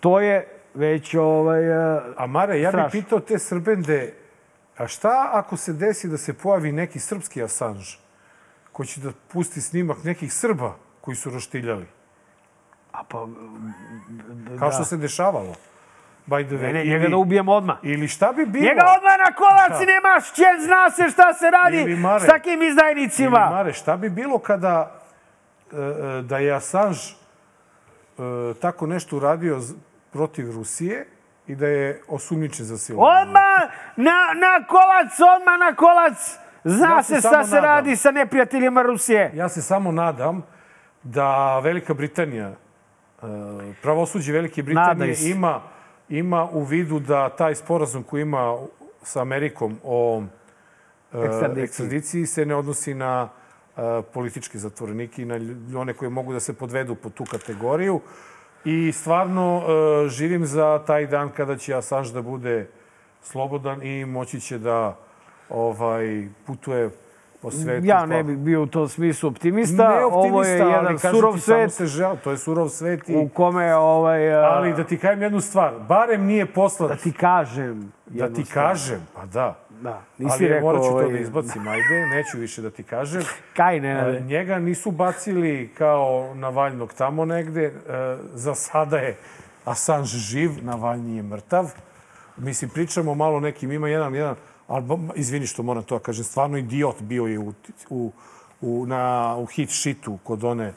to je već ovaj, a, A Mare, ja bih pitao te Srbende, a šta ako se desi da se pojavi neki srpski Assange koji će da pusti snimak nekih Srba koji su roštiljali? a pa, Kao što se dešavalo. By the way. ne, ne, njega da ubijemo odmah. Ili šta bi bilo? Njega odmah na kolac Da. nemaš će, zna se šta se radi Ili Mare. s takim izdajnicima. Ili, Mare, šta bi bilo kada e, e, da je Assange e, tako nešto uradio protiv Rusije i da je osumnjičen za silovanje? Odmah na, na kolac, odmah na kolac. Zna Ja se se šta se nadam. radi sa neprijateljima Rusije. Ja se samo nadam da Velika Britanija, e, pravosuđe Velike Britanije ima, ima u vidu da taj sporazum koji ima sa Amerikom o e, Ekstradiciji. ekstradiciji se ne odnosi na politički zatvorenike i na one koji mogu da se podvedu po tu kategoriju. I stvarno e, živim za taj dan kada će Assange da bude slobodan i moći će da ovaj, putuje po svetu. Ja pa- ne bih bio u tom smislu optimista. Ne optimista, Ovo je ali jedan kažem surov ti, svet se žel, to je surov svet i... u kome ovaj... a, Ali da ti kažem jednu stvar, barem nije poslat... Da ti kažem Da ti stvar. kažem, pa da. Da, nisi Ali rekao... morat ću to ovaj, da izbacim, ajde, neću više da ti kažem. *laughs* Kaj ne, E. Njega nisu bacili kao Navaljnog tamo negde. E, Za sada je Assange živ, Navalnji je mrtav. Mislim, pričamo malo nekim, ima jedan, jedan, ali izvini što moram to da kažem, stvarno idiot bio je u, u, u, na, u hit shitu kod one,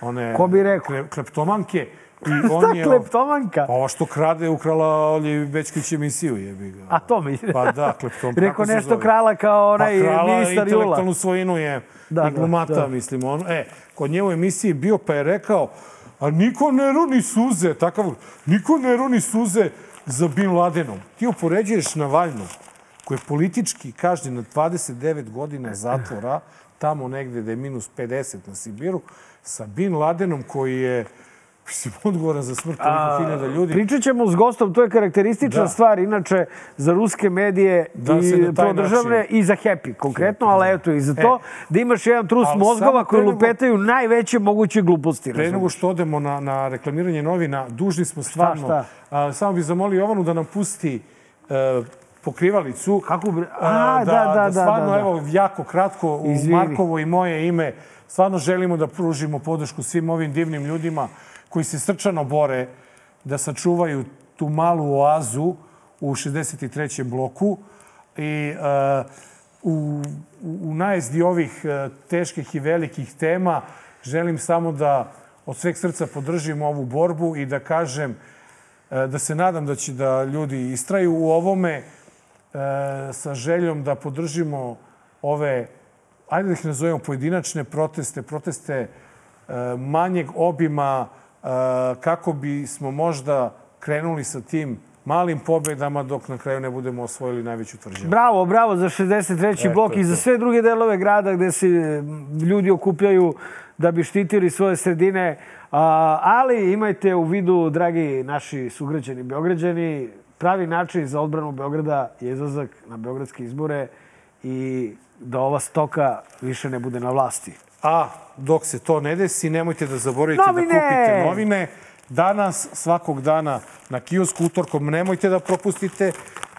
one Ko bi rekao? kle- kleptomanke. I Šta *laughs* on je, kleptomanka? Pa ovo što krade, ukrala Olji Bečkić emisiju, jebi ga. A to mi... Pa da, kleptom. *laughs* Rekao nešto zove? krala kao onaj pa krala ministar Jula. intelektualnu svojinu je Da, da, i da, glumata, da. mislim. On, e, kod nje u emisiji bio pa je rekao, a niko ne roni suze, takav, niko ne roni suze za Bin Ladenom. Ti upoređuješ Navaljnog, koji je politički kažnjen na 29 godina zatvora, tamo negde da je minus 50 na Sibiru, sa Bin Ladenom koji je mislim, odgovoran za smrt toliko hiljada ljudi. Pričat ćemo s gostom, to je karakteristična Da. stvar, inače, za ruske medije Da i prodržavne način- i za Happy konkretno, ali eto i za E. to, da imaš jedan trus mozgova koji nego- lupetaju najveće moguće gluposti. Pre nego što odemo na, na reklamiranje novina, dužni smo stvarno... šta? A, samo bih zamolio Jovanu da nam pusti e, pokrivalicu. Kako bre... A, A, da, da, da. stvarno, da, da. evo, jako kratko, u Izvini. Markovo i moje ime, stvarno želimo da pružimo podršku svim ovim divnim ljudima koji se srčano bore da sačuvaju tu malu oazu u 63. bloku i e, u, u, najezdi ovih e, teških i velikih tema želim samo da od sveg srca podržim ovu borbu i da kažem e, da se nadam da će da ljudi istraju u ovome sa željom da podržimo ove, ajde da ih nazovemo pojedinačne proteste, proteste e, manjeg obima e, kako bismo možda krenuli sa tim malim pobedama dok na kraju ne budemo osvojili najveću tvrđavu. Bravo, bravo za 63. E, blok to i za sve druge delove grada gde se ljudi okupljaju da bi štitili svoje sredine. Ali imajte u vidu, dragi naši sugrađani Beograđani, pravi način za odbranu Beograda je izlazak na beogradske izbore i da ova stoka više ne bude na vlasti. A dok se to ne desi, nemojte da zaboravite Novine! da kupite novine. Danas, svakog dana na kiosku utorkom, nemojte da propustite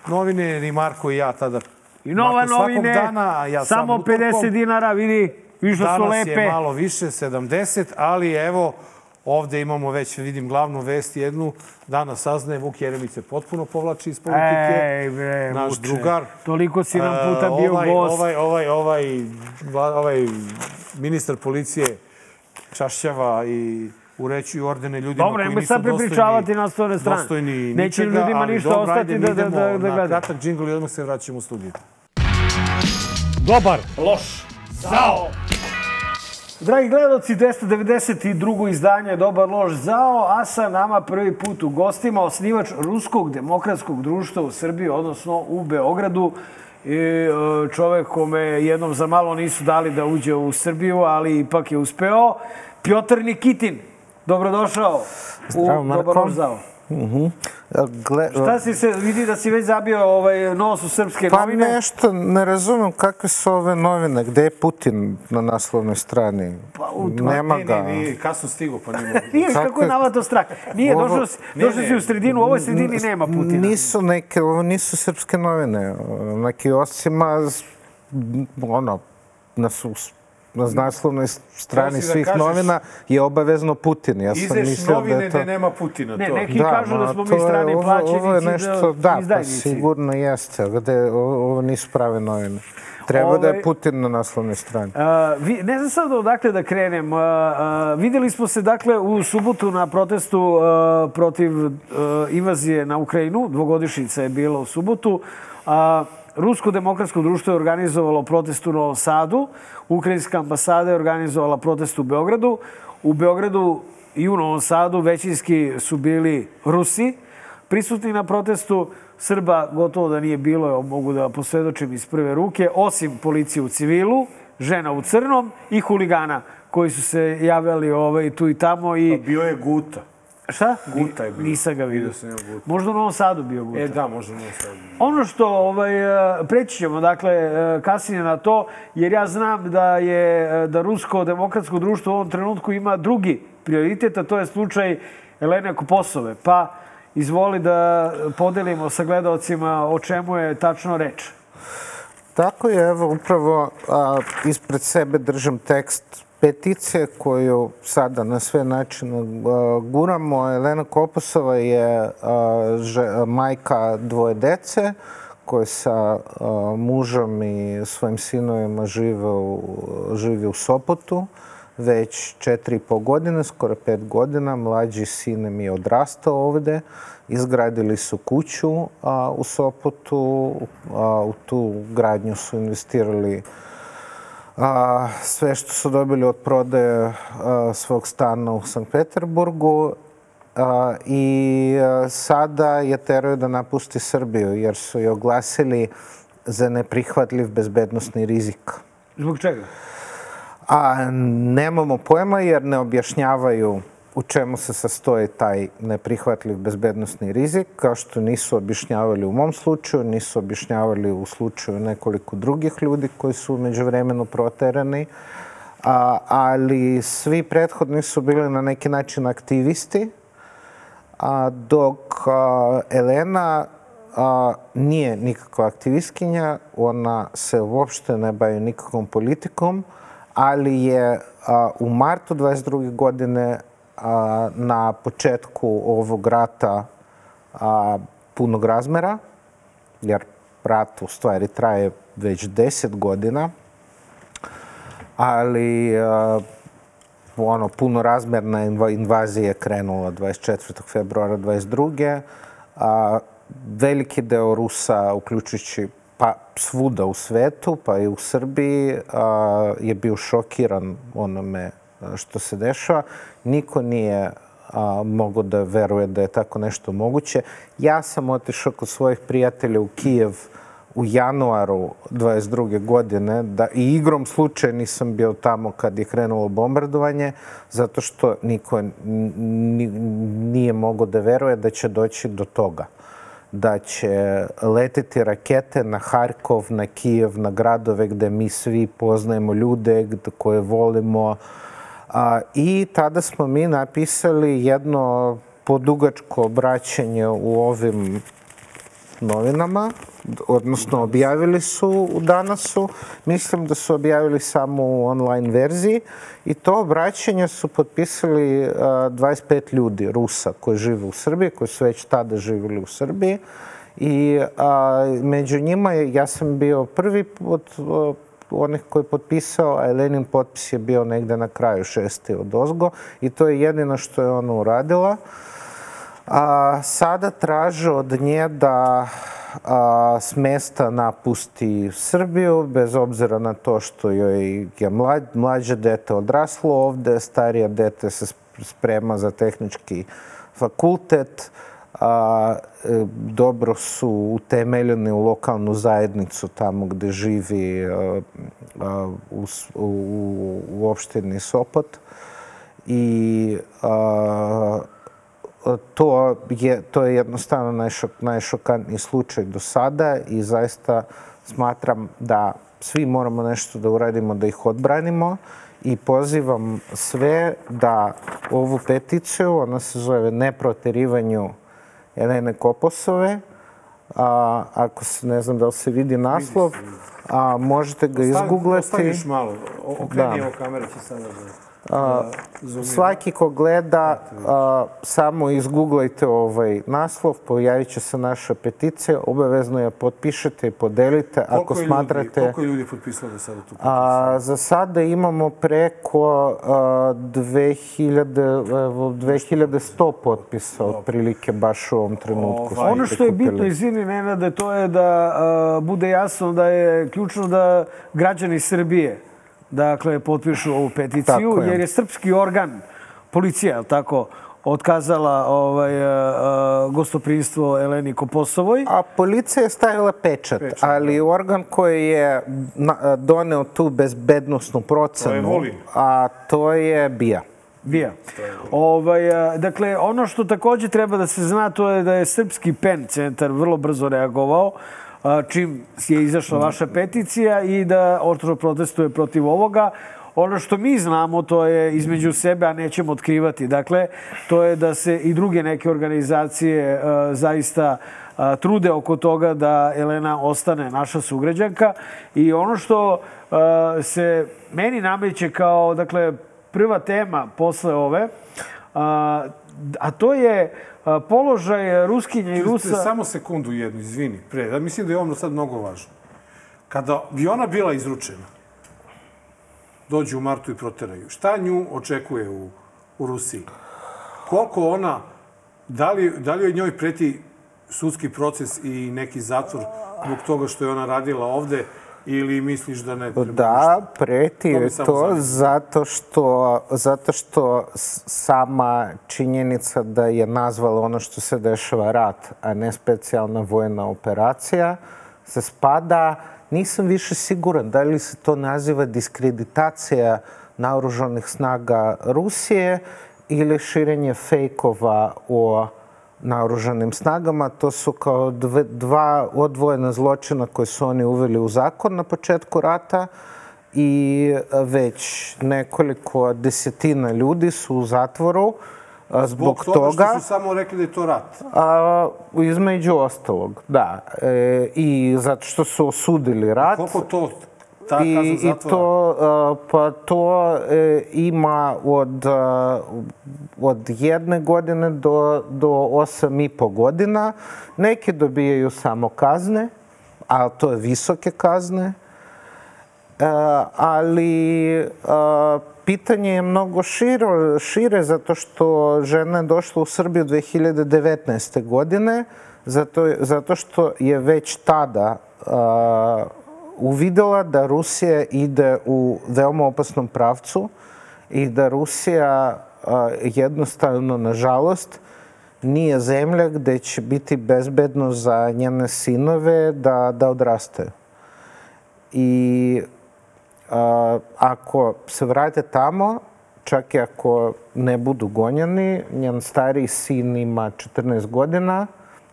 novine, jer i Marko i ja tada I nova Marko novine, dana, ja samo sam utorkom. 50 dinara, vidi, više su Danas lepe. je malo više, 70, ali evo, ovde imamo već, vidim, glavnu vest jednu. Danas saznaje Vuk Jeremić se potpuno povlači iz politike. Ej, bre, Naš Vuče, drugar. Toliko si nam puta E, bio ovaj, gost. Ovaj, ovaj, ovaj, ovaj ministar policije čašćava i urećuju ordene ljudima Dobro, koji nemoj nisu sad dostojni, prepričavati na strane. dostojni Neće ničega, ljudima ništa dobro, ostati ajde, da- da- idemo da- da na gledaju. kratak džingl i odmah se vraćamo u studiju. Dobar. Loš. Zao. Dragi gledalci, 292. izdanje Dobar loš zao, a sa nama prvi put u gostima osnivač Ruskog demokratskog društva u Srbiji, odnosno u Beogradu. I, e, čovek kome jednom za malo nisu dali da uđe u Srbiju, ali ipak je uspeo. Piotr Nikitin, dobrodošao Zdravo, u Marko. Dobar loš zao. Mhm. Gle, Šta si se, vidi da si već zabio ovaj nos u srpske Pa novine? nešto, ne razumem kakve su ove novine, gde je Putin na naslovnoj strani? Pa, u- Nema ne, ga. Ne, nije kasno stigo, pa nema. Nije, kako Kako je je- navato strah. Nije, Ovo- došao si, Ne, došao ne. si u sredinu, u ovoj sredini nema Putina. Nisu neke, ovo nisu srpske novine. Neki osima, ono, na, su, na naslovnoj strani da svih kažeš- novina je obavezno Putin. Ja sam mislio novine da je to... nema Putina. Ne, to. neki kažu da smo mi strani ovo- plaćenici, Ovo je nešto, da, pa izdajnici. sigurno jeste. Gde, ovo, ovo nisu prave novine. Treba da Ovaj- je Putin na naslovnoj strani. Uh, vi, ne znam sad odakle da krenem. Uh, uh, videli smo se dakle u subotu na protestu uh, protiv uh, invazije na Ukrajinu. Dvogodišnjica je bila u subotu. Uh, Rusko demokratsko društvo je organizovalo protest u Novom Sadu. Ukrajinska ambasada je organizovala protest u Beogradu. U Beogradu i u Novom Sadu većinski su bili Rusi prisutni na protestu. Srba gotovo da nije bilo, mogu da posvedočim iz prve ruke, osim policije u civilu, žena u crnom i huligana koji su se javljali ovaj, tu i tamo. I... Pa bio je Guta. Šta? Guta je bio. Nisam ga vidio. Vidio sam ja Guta. Možda u Novom Sadu bio Guta. E, da, možda u Novom Sadu. Ono što ovaj, e, preći ćemo dakle e, kasnije na to, jer ja znam da je e, da rusko demokratsko društvo u ovom trenutku ima drugi prioritet, a to je slučaj Elene Kuposove. Pa izvoli da podelimo sa gledalcima o čemu je tačno reč. Tako je, evo, upravo a, ispred sebe držam tekst peticije koju sada na sve načine a, guramo. Elena Koposova je že, majka dvoje dece koje sa a, mužom i svojim sinovima žive u, živi u Sopotu već četiri i po godine, skoro pet godina. Mlađi sin mi je odrastao ovde. Izgradili su kuću a, u Sopotu. A, u tu gradnju su investirali a, sve što su dobili od prodaje a, svog stana u Sankt Peterburgu. A, I a, sada je teraju da napusti Srbiju jer su je oglasili za neprihvatljiv bezbednostni rizik. Zbog čega? A nemamo pojma jer ne objašnjavaju u čemu se sastoji taj neprihvatljiv bezbednostni rizik, kao što nisu objašnjavali u mom slučaju, nisu objašnjavali u slučaju nekoliko drugih ljudi koji su umeđu vremenu proterani, a, ali svi prethodni su bili na neki način aktivisti, a, dok a, Elena a, nije nikakva aktivistkinja, ona se uopšte ne bavi nikakvom politikom, ali je a, u martu 22. godine a, na početku ovog rata a, punog razmera, jer rat u stvari traje već 10 godina, ali a, ono, punorazmerna invazija je krenula 24. februara 22. A, veliki deo Rusa, uključujući pa svuda u svetu, pa i u Srbiji, a, je bio šokiran onome što se dešava. Niko nije a, mogo da veruje da je tako nešto moguće. Ja sam otišao kod svojih prijatelja u Kijev u januaru 22. godine da i igrom slučaja nisam bio tamo kad je krenulo bombardovanje zato što niko nije mogo da veruje da će doći do toga da će leteti rakete na Harkov, na Kijev, na gradove gde mi svi poznajemo ljude koje volimo. A, I tada smo mi napisali jedno podugačko obraćanje u ovim novinama, odnosno objavili su u danasu. Mislim da su objavili samo u online verziji i to obraćanje su potpisali uh, 25 ljudi, Rusa, koji žive u Srbiji, koji su već tada živjeli u Srbiji. I a, među njima ja sam bio prvi od onih koji je potpisao, a Elenin potpis je bio negde na kraju šesti od ozgo i to je jedino što je ona uradila. A, sada traže od nje da a, s mesta napusti Srbiju, bez obzira na to što joj je mlađ, mlađe dete odraslo ovde, starija dete se sprema za tehnički fakultet, a, e, dobro su utemeljeni u lokalnu zajednicu tamo gde živi a, a, u, u, u opštini Sopot. I a, to je, to je jednostavno najšok, najšokantniji slučaj do sada i zaista smatram da svi moramo nešto da uradimo da ih odbranimo i pozivam sve da ovu peticiju, ona se zove Ne proterivanju Elene Koposove, a, ako se, ne znam da li se vidi naslov, a možete ga izgooglati. Ostaviš malo, okreni da. evo kamera će sada da... A, svaki ko gleda, a, samo izgooglajte ovaj naslov, pojavit će se naša peticija, obavezno je potpišete i podelite koliko ako smatrate... Ljudi, koliko je ljudi potpisalo da sada tu peticiju? A, za sada imamo preko a, 2000, 2100 potpisa, otprilike, baš u ovom trenutku. Ovaj, ono što je bitno, izvini Nenade, to je da a, bude jasno da je ključno da građani Srbije dakle, potpišu ovu peticiju, je. jer je srpski organ, policija, tako, otkazala ovaj, uh, gostoprinstvo Eleni Koposovoj. A policija je stavila pečat, pečat ali organ koji je na, doneo tu bezbednostnu procenu, to je a to je BIA. BIA. Ovaj, dakle, ono što takođe treba da se zna, to je da je Srpski PEN centar vrlo brzo reagovao čim je izašla vaša peticija i da oštro protestuje protiv ovoga. Ono što mi znamo, to je između sebe, a nećemo otkrivati. Dakle, to je da se i druge neke organizacije uh, zaista uh, trude oko toga da Elena ostane naša sugrađanka. I ono što uh, se meni nameće kao, dakle, prva tema posle ove, a to je položaj Ruskinja i Rusa... Samo sekundu jednu, izvini, pre. Ja mislim da je ono sad mnogo važno. Kada bi ona bila izručena, dođu u martu i proteraju, šta nju očekuje u, u Rusiji? Koliko ona, da li, da li joj njoj preti sudski proces i neki zatvor zbog toga što je ona radila ovde ili misliš da ne treba Da, preti je to, to zato što, zato što sama činjenica da je nazvala ono što se dešava rat, a ne specijalna vojna operacija, se spada, nisam više siguran da li se to naziva diskreditacija naoružanih snaga Rusije ili širenje fejkova o naoružanim snagama. To su kao dve, dva odvojena zločina koje su oni uveli u zakon na početku rata i već nekoliko desetina ljudi su u zatvoru zbog, zbog toga, toga što su samo rekli da je to rat. A, između ostalog, da. E, I zato što su osudili rat. A koliko to ta I, I to, pa to uh, ima od, od jedne godine do, do osam i po godina. Neki dobijaju samo kazne, ali to je visoke kazne. Uh, ali uh, pitanje je mnogo širo, šire zato što žena je došla u Srbiju 2019. godine, zato, zato što je već tada uh, uvidela da Rusija ide u veoma opasnom pravcu i da Rusija jednostavno, nažalost, nije zemlja gde će biti bezbedno za njene sinove da, da odrastaju. I a, ako se vrate tamo, čak i ako ne budu gonjeni, njen stariji sin ima 14 godina,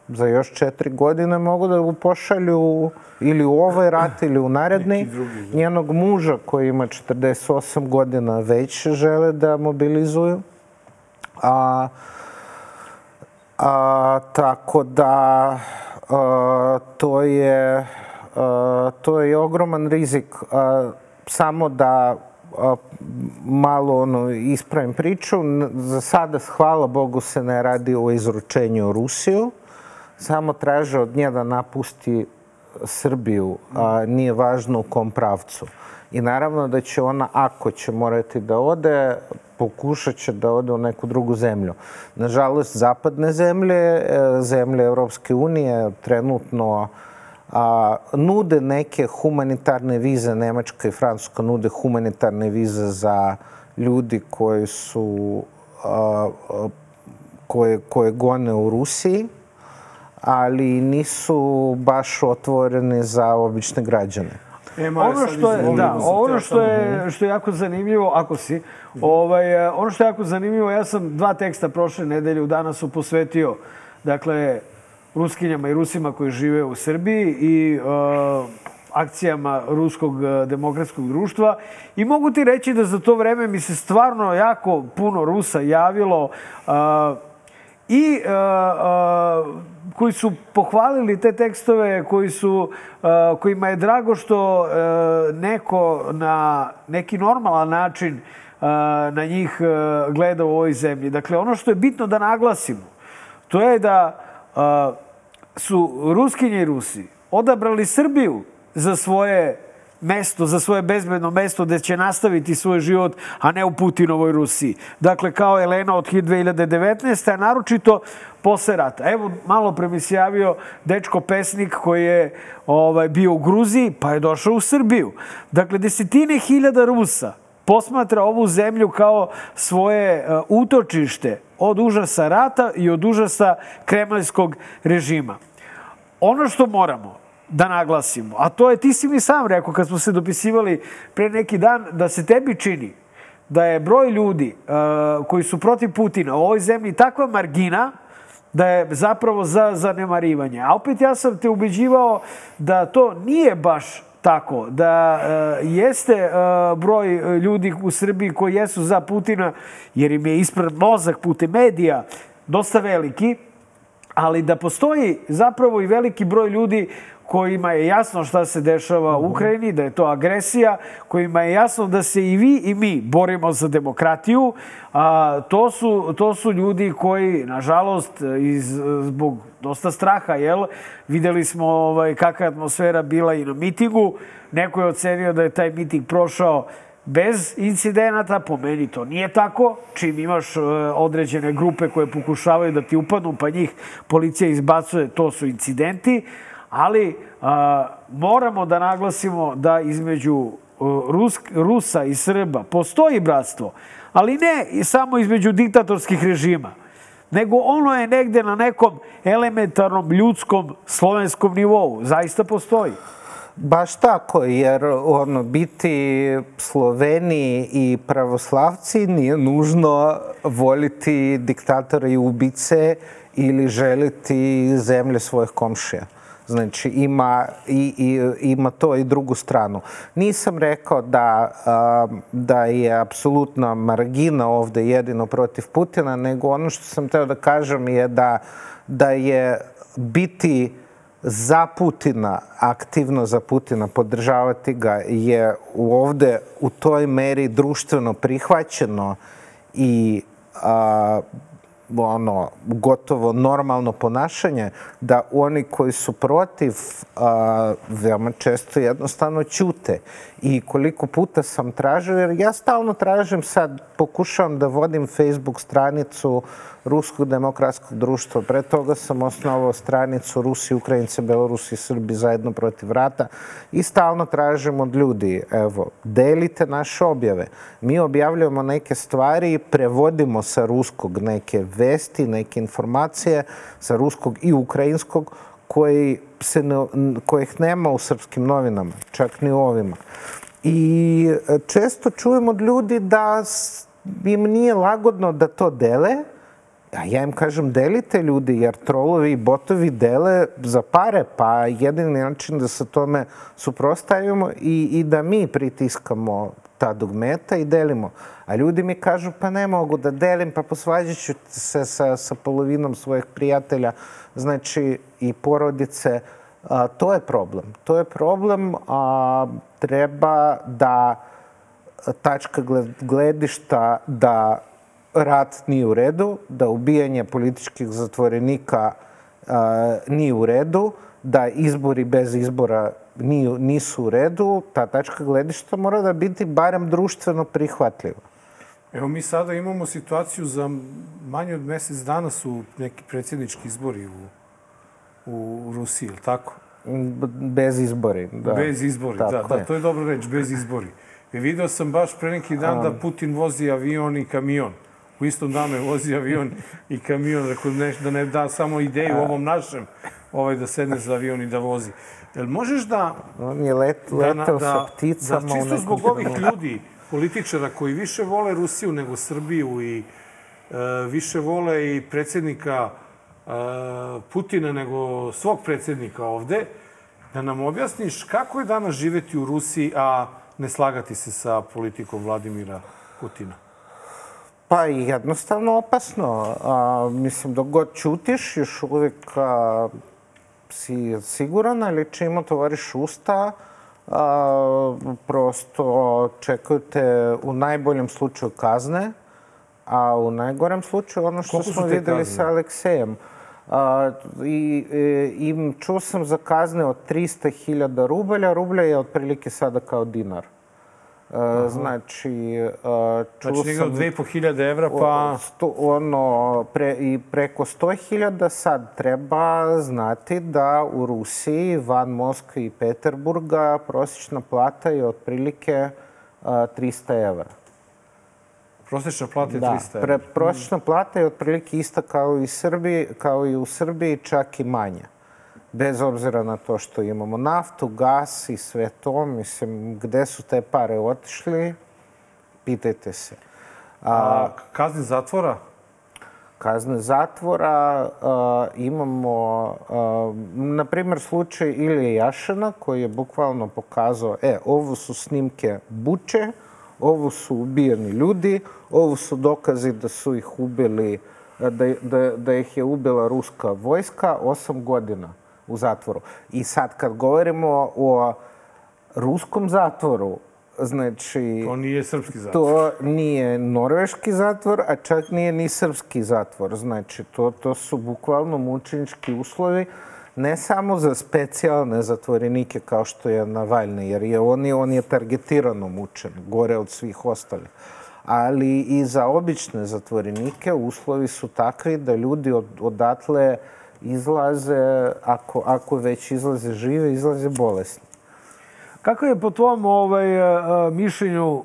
za još četiri godine mogu da pošalju ili u ovaj rat ili u naredni. Da. Njenog muža koji ima 48 godina već žele da mobilizuju. A, a, tako da a, to je a, to je ogroman rizik. A, samo da a, malo ono, ispravim priču. Za sada, hvala Bogu, se ne radi o izručenju u Rusiju samo traže od nje da napusti Srbiju, a nije važno u kom pravcu. I naravno da će ona, ako će morati da ode, pokušat će da ode u neku drugu zemlju. Nažalost, zapadne zemlje, e, zemlje Evropske unije trenutno a, nude neke humanitarne vize, Nemačka i Francuska nude humanitarne vize za ljudi koji su a, a, koje, koje gone u Rusiji ali nisu baš otvorene za obične građane. E, ono što je, da, ono što je, što je jako zanimljivo, ako si, ovaj, ono što je jako zanimljivo, ja sam dva teksta prošle nedelje u danasu posvetio, dakle, Ruskinjama i Rusima koji žive u Srbiji i uh, akcijama Ruskog demokratskog društva i mogu ti reći da za to vreme mi se stvarno jako puno Rusa javilo uh, i uh, uh, koji su pohvalili te tekstove, koji su, uh, kojima je drago što neko na neki normalan način na njih gleda u ovoj zemlji. Dakle, ono što je bitno da naglasimo, to je da su Ruskinje i Rusi odabrali Srbiju za svoje mesto, za svoje bezbedno mesto gde će nastaviti svoj život, a ne u Putinovoj Rusiji. Dakle, kao Elena od 2019. a naročito posle rata. Evo, malo pre mi se javio dečko pesnik koji je ovaj, bio u Gruziji, pa je došao u Srbiju. Dakle, desetine hiljada Rusa posmatra ovu zemlju kao svoje e, utočište od užasa rata i od užasa kremaljskog režima. Ono što moramo da naglasimo, a to je, ti si mi sam rekao kad smo se dopisivali pre neki dan, da se tebi čini da je broj ljudi uh, koji su protiv Putina u ovoj zemlji takva margina da je zapravo za zanemarivanje. A opet ja sam te ubeđivao da to nije baš tako, da uh, jeste uh, broj ljudi u Srbiji koji jesu za Putina, jer im je ispred mozak putem medija dosta veliki, ali da postoji zapravo i veliki broj ljudi kojima je jasno šta se dešava u Ukrajini, da je to agresija, kojima je jasno da se i vi i mi borimo za demokratiju. A, to, su, to su ljudi koji, nažalost, iz, zbog dosta straha, jel? Videli smo ovaj, kakva atmosfera bila i na mitingu. Neko je ocenio da je taj miting prošao bez incidenata, po meni to nije tako. Čim imaš e, određene grupe koje pokušavaju da ti upadnu, pa njih policija izbacuje, to su incidenti ali a, moramo da naglasimo da između Rus, Rusa i Srba postoji bratstvo, ali ne samo između diktatorskih režima, nego ono je negde na nekom elementarnom ljudskom slovenskom nivou. Zaista postoji. Baš tako, jer ono, biti Sloveni i pravoslavci nije nužno voliti diktatore i ubice ili želiti zemlje svojih komšija. Znači, ima, i, i, ima to i drugu stranu. Nisam rekao da, da je apsolutna margina ovde jedino protiv Putina, nego ono što sam teo da kažem je da, da je biti za Putina, aktivno za Putina, podržavati ga je ovde u toj meri društveno prihvaćeno i a, ono, gotovo normalno ponašanje, da oni koji su protiv a, veoma često jednostavno ćute. I koliko puta sam tražio, jer ja stalno tražim sad, pokušavam da vodim Facebook stranicu Ruskog demokratskog društva. Pre toga sam osnovao stranicu Rusi, Ukrajince, Belorusi i Srbi zajedno protiv rata i stalno tražim od ljudi, evo, delite naše objave. Mi objavljujemo neke stvari i prevodimo sa ruskog neke vesti, neke informacije sa ruskog i ukrajinskog koji se ne, kojih nema u srpskim novinama, čak ni u ovima. I e, često čujem od ljudi da im nije lagodno da to dele, A ja im kažem, delite ljudi, jer trolovi i botovi dele za pare, pa jedini način da se tome suprostavimo i, i da mi pritiskamo ta dugmeta i delimo. A ljudi mi kažu, pa ne mogu da delim, pa posvađat ću se sa, sa polovinom svojih prijatelja, znači i porodice. A, to je problem. To je problem, a treba da tačka gledišta da rat nije u redu, da ubijanje političkih zatvorenika a, nije u redu, da izbori bez izbora nisu u redu, ta tačka gledišta mora da biti barem društveno prihvatljiva. Evo mi sada imamo situaciju za manje od mesec dana su neki predsjednički izbori u, u Rusiji, ili tako? Bez izbori, da. Bez izbori, da, da, to je dobro reći, bez izbori. I video sam baš pre neki dan da Putin vozi avion i kamion u istom danu je vozi avion i kamion, rekao da ne da samo ideju ovom našem, ovaj da sedne za avion i da vozi. Jel možeš da... On je let, letao da, da, sa pticama da, čisto zbog ovih ljudi, političara koji više vole Rusiju nego Srbiju i e, više vole i predsjednika e, Putina nego svog predsjednika ovde, da nam objasniš kako je danas živeti u Rusiji, a ne slagati se sa politikom Vladimira Putina? Pa jednostavno opasno. A, mislim, dok god čutiš, još uvijek a, si siguran, ali čim otvoriš usta, a, prosto čekaju te u najboljem slučaju kazne, a u najgorem slučaju ono što Koliko smo videli kazne? sa Aleksejem. A, i, i, I čuo sam za kazne od 300.000 rubalja. Rublja je otprilike sada kao dinar. Aha. Znači, čuo znači, sam... Znači, 2.500 evra, pa... Sto, ono, pre, i preko 100.000 sad treba znati da u Rusiji, van Moskve i Peterburga, prosječna plata je otprilike a, 300 evra. Prosječna plata je Da, 300 pre, evra. prosječna plata je otprilike ista kao i, Srbiji, kao i u Srbiji, čak i manja. Bez obzira na to što imamo naftu, gas i sve to, mislim, gde su te pare otišli, pitajte se. A kazne zatvora? Kazne zatvora a, imamo, a, na primjer, slučaj Ilije Jašena koji je bukvalno pokazao, e, ovo su snimke buče, ovo su ubijeni ljudi, ovo su dokazi da su ih ubili, da, da, da ih je ubila ruska vojska, osam godina u zatvoru. I sad kad govorimo o ruskom zatvoru, znači... To nije srpski zatvor. To nije norveški zatvor, a čak nije ni srpski zatvor. Znači, to, to su bukvalno mučenički uslovi ne samo za specijalne zatvorenike kao što je Navalny, jer je on, je, on je targetirano mučen, gore od svih ostalih. Ali i za obične zatvorenike uslovi su takvi da ljudi od, odatle izlaze, ako, ako već izlaze žive, izlaze bolesni. Kako je po tvom ovaj, a, a, mišljenju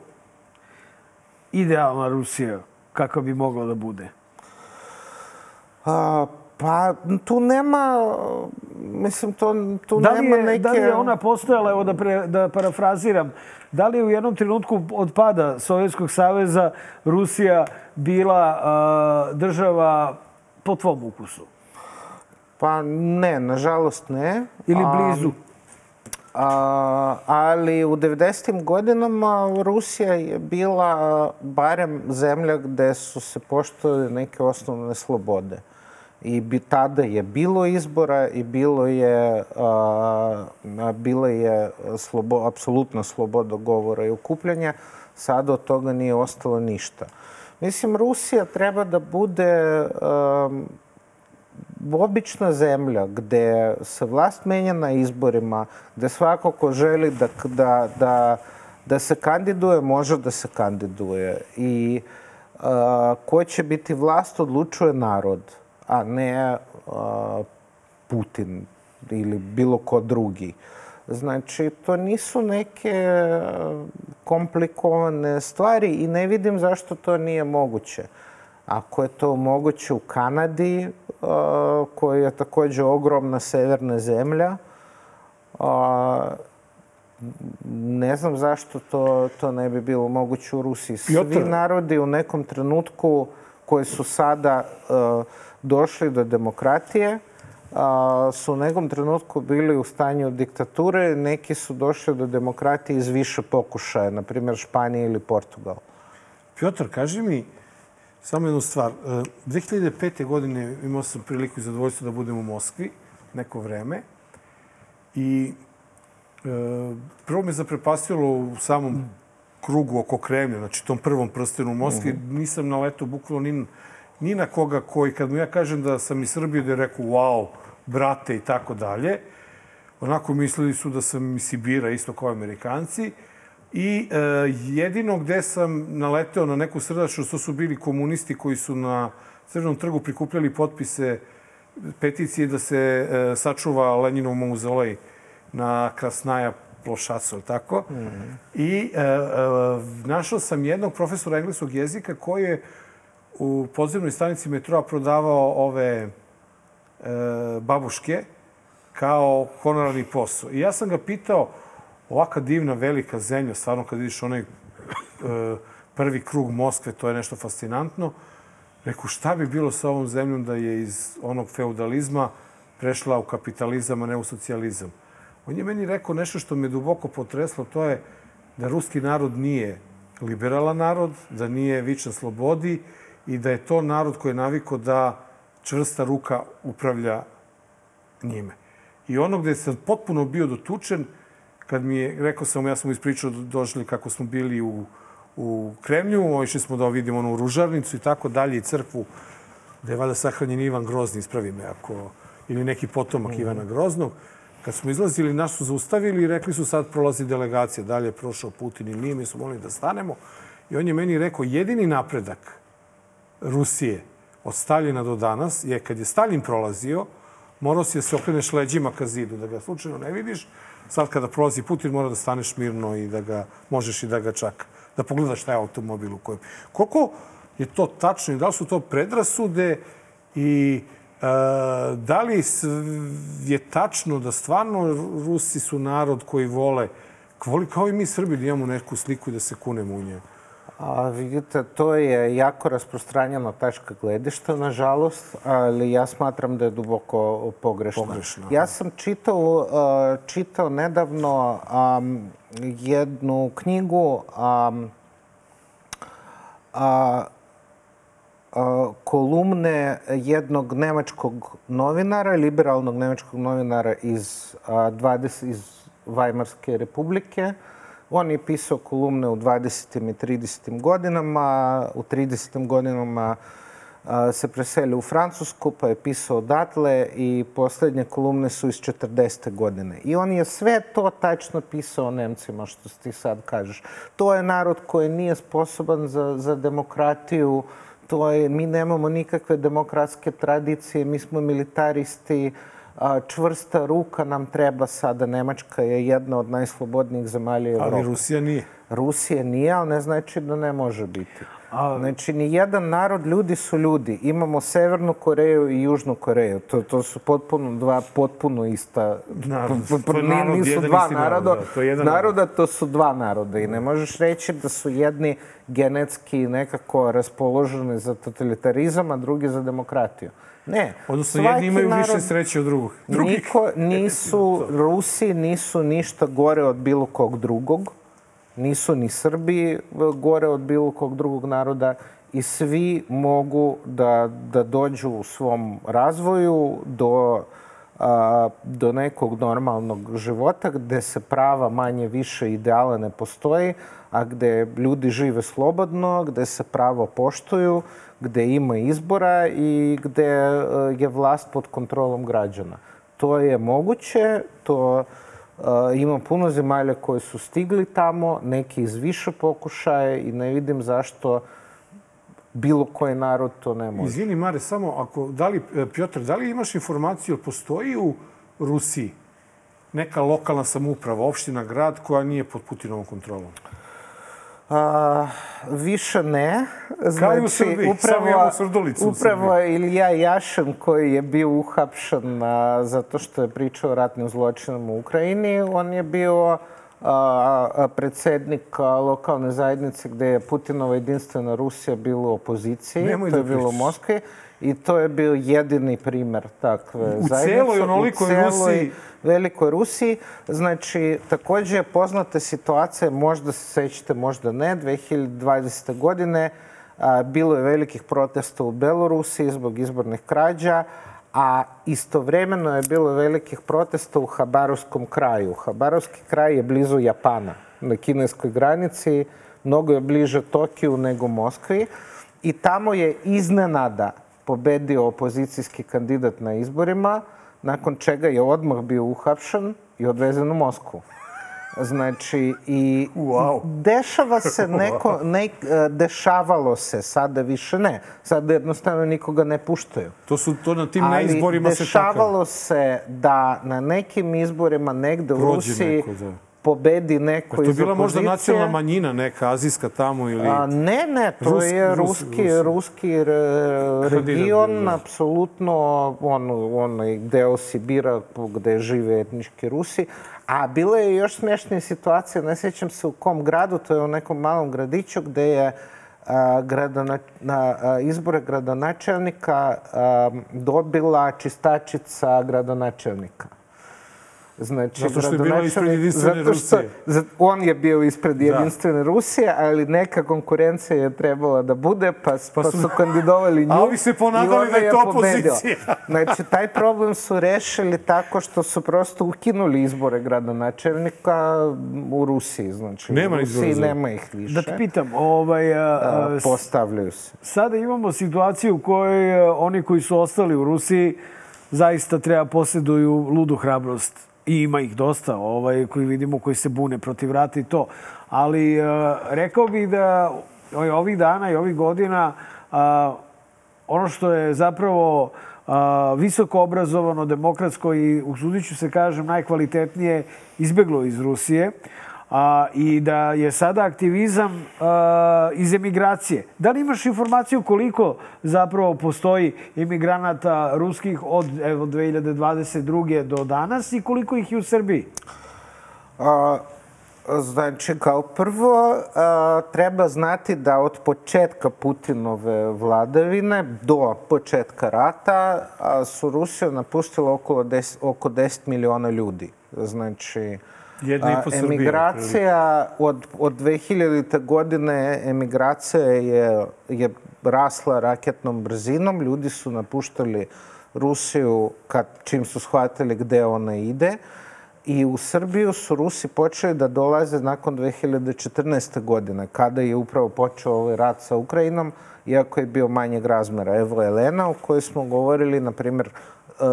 idealna Rusija? Kako bi mogla da bude? A, pa tu nema, mislim, to, tu Da nema je, neke... da li je ona postojala, evo da, pre, da parafraziram, da li je u jednom trenutku od pada Sovjetskog saveza Rusija bila a, država po tvom ukusu? Pa ne, nažalost ne. Ili blizu? A, ali u 90. godinama Rusija je bila barem zemlja gde su se poštovali neke osnovne slobode. I bi, tada je bilo izbora i bilo je, a, a, bilo je slobo, apsolutna sloboda govora i okupljanja. Sada od toga nije ostalo ništa. Mislim, Rusija treba da bude a, obična zemlja gde se vlast menja na izborima, gde svako ko želi da, da, da, da se kandiduje, može da se kandiduje. I a, ko će biti vlast odlučuje narod, a ne a, Putin ili bilo ko drugi. Znači, to nisu neke komplikovane stvari i ne vidim zašto to nije moguće. Ako je to moguće u Kanadi, koja je takođe ogromna severna zemlja, ne znam zašto to, to ne bi bilo moguće u Rusiji. Svi narodi u nekom trenutku koji su sada uh, došli do demokratije, a, su u nekom trenutku bili u stanju diktature, neki su došli do demokratije iz više pokušaja, na primjer Španija ili Portugal. Piotr, kaži mi samo jednu stvar. 2005. godine imao sam priliku i zadovoljstvo da budem u Moskvi neko vreme i e, prvo me zaprepastilo u samom krugu oko Kremlja, znači tom prvom prstenu u Moskvi. Mhm. Nisam naletao bukvalno ni, ni na koga koji, kad mu ja kažem da sam iz Srbije, da je rekao wow, brate i tako dalje. Onako mislili su da sam iz Sibira, isto kao Amerikanci. I e, jedino gde sam naleteo na neku srdačnost, to su bili komunisti koji su na Crvenom trgu prikupljali potpise peticije da se e, sačuva Leninov mauzolej na Krasnaja plošacu, tako? Mm -hmm. I e, e, našao sam jednog profesora engleskog jezika koji je u podzemnoj stanici metroa prodavao ove e, babuške kao honorarni posao. I ja sam ga pitao, ovaka divna, velika zemlja, stvarno kad vidiš onaj e, prvi krug Moskve, to je nešto fascinantno. Reku, šta bi bilo sa ovom zemljom da je iz onog feudalizma prešla u kapitalizam, a ne u socijalizam? On je meni rekao nešto što me duboko potreslo, to je da ruski narod nije liberalan narod, da nije vičan slobodi i da je to narod koji je naviko da čvrsta ruka upravlja njime. I ono gde sam potpuno bio dotučen, kad mi je, rekao sam, ja sam mu ispričao, došli kako smo bili u, u Kremlju, išli smo da vidimo onu ružarnicu i tako dalje, i crkvu, gde je valjda sahranjen Ivan Grozni, ispravi me, ako, ili neki potomak mm. Ivana Groznog. Kad smo izlazili, nas su zaustavili i rekli su sad prolazi delegacija, dalje je prošao Putin i mi, mi smo molili da stanemo. I on je meni rekao, jedini napredak Rusije od Staljina do danas je kad je Stalin prolazio, morao si da se okreneš leđima ka zidu, da ga slučajno ne vidiš. Sad kada prolazi Putin, mora da staneš mirno i da ga, možeš i da ga čak, da pogledaš taj automobil u kojem. Koliko je to tačno i da li su to predrasude i e, da li je tačno da stvarno Rusi su narod koji vole, voli kao i mi Srbi da imamo neku sliku i da se kunemo u njegu? A, vidite, to je jako rasprostranjena tačka gledišta, nažalost, ali ja smatram da je duboko pogrešna. Pogrešna. Ja sam čitao, uh, čitao nedavno um, jednu knjigu um, a, a, kolumne jednog nemačkog novinara, liberalnog nemačkog novinara iz, a, 20, iz Vajmarske republike, On je pisao kolumne u 20. i 30. godinama. U 30. godinama se preselio u Francusku, pa je pisao odatle i poslednje kolumne su iz 40. godine. I on je sve to tačno pisao Nemcima, što ti sad kažeš. To je narod koji nije sposoban za, za demokratiju, to je, mi nemamo nikakve demokratske tradicije, mi smo militaristi, uh, čvrsta ruka nam treba sada. Nemačka je jedna od najslobodnijih zemalja Evrope. Ali Rusija nije. Rusija nije, ali ne znači da ne može biti. A... Znači, ni jedan narod, ljudi su ljudi. Imamo Severnu Koreju i Južnu Koreju. To, to su potpuno dva potpuno ista... Narod. narod nisu dva naroda. Da, to je jedan naroda, to su dva naroda. I ne možeš reći da su jedni genetski nekako raspoloženi za totalitarizam, a drugi za demokratiju. Ne. Odnosno, jedni imaju narod, više sreće od drugog. *laughs* Drugih. Niko, nisu, *laughs* Rusi nisu ništa gore od bilo kog drugog. Nisu ni Srbi gore od bilo kog drugog naroda i svi mogu da, da dođu u svom razvoju do, a, do nekog normalnog života gde se prava manje više ideala ne postoji, a gde ljudi žive slobodno, gde se pravo poštuju, gde ima izbora i gde e, je vlast pod kontrolom građana. To je moguće, to uh, ima puno zemalja koje su stigli tamo, neki iz više pokušaje i ne vidim zašto bilo koji narod to ne može. Izvini, Mare, samo ako, da li, e, Piotr, da li imaš informaciju, postoji u Rusiji neka lokalna samouprava, opština, grad koja nije pod Putinovom kontrolom? A, više ne. Znači, Kao u Srbiji, upravo, Surdulicu Upravo Ilija Jašin koji je bio uhapšen a, zato što je pričao o ratnim zločinom u Ukrajini, on je bio a, predsednik lokalne zajednice gde je Putinova jedinstvena Rusija bila u opoziciji. Nemoj to da je bilo u Moskvi. I to je bio jedini primer takve u zajednice. Celoj onolikoj u celoj Rusiji. velikoj Rusiji. Znači, takođe je poznata situacija, možda se sećate, možda ne, 2020. godine a, bilo je velikih protesta u Belorusiji zbog izbornih krađa, a istovremeno je bilo velikih protesta u Habarovskom kraju. Habarovski kraj je blizu Japana, na kineskoj granici, mnogo je bliže Tokiju nego Moskvi. I tamo je iznenada pobedio opozicijski kandidat na izborima, nakon čega je odmah bio uhapšen i odvezen u Moskvu. Znači, i wow. dešava se *laughs* neko, ne, e, dešavalo se, sada više ne. Sada jednostavno nikoga ne puštaju. To su, to na tim Ali izborima se dešavalo se da na nekim izborima negde u Rusiji neko, da pobedi neko iz opozicije. To je bila možda nacionalna manjina neka, azijska tamo ili... A, ne, ne, to Rus, je ruski, Rus, ruski re, region, apsolutno on, onaj deo Sibira gde žive etnički Rusi. A bila je još smešnija situacija, ne sjećam se u kom gradu, to je u nekom malom gradiću gde je a, gradona, na a, izbore gradonačelnika a, dobila čistačica gradonačelnika. Znači, zato što je bila ispred jedinstvene zato što, Rusije. on je bio ispred da. jedinstvene da. Rusije, ali neka konkurencija je trebala da bude, pa, pa, pa su kandidovali nju. *laughs* A ovi se ponadali da je to opozicija. *laughs* znači, taj problem su rešili tako što su prosto ukinuli izbore gradonačelnika u Rusiji. Znači, nema u Rusiji izbora nema ih više. Da te pitam, ovaj, a, a, postavljaju se. Sada imamo situaciju u kojoj oni koji su ostali u Rusiji zaista treba posjeduju ludu hrabrost I ima ih dosta ovaj, koji vidimo koji se bune protiv rata i to. Ali uh, rekao bih da ovih dana i ovih godina ono što je zapravo visoko obrazovano, demokratsko i, usudit se kažem, najkvalitetnije izbeglo iz Rusije a, i da je sada aktivizam a, iz emigracije. Da li imaš informaciju koliko zapravo postoji emigranata ruskih od evo, 2022. do danas i koliko ih je u Srbiji? A, Znači, kao prvo, a, treba znati da od početka Putinove vladavine do početka rata a, su Rusiju napustilo oko 10, oko 10 miliona ljudi. Znači, Jedna i po Srbije. emigracija od, od 2000. godine emigracija je, je rasla raketnom brzinom. Ljudi su napuštali Rusiju kad, čim su shvatili gde ona ide. I u Srbiju su Rusi počeli da dolaze nakon 2014. godine, kada je upravo počeo ovaj rat sa Ukrajinom, iako je bio manjeg razmera. Evo Elena, o kojoj smo govorili, na primjer,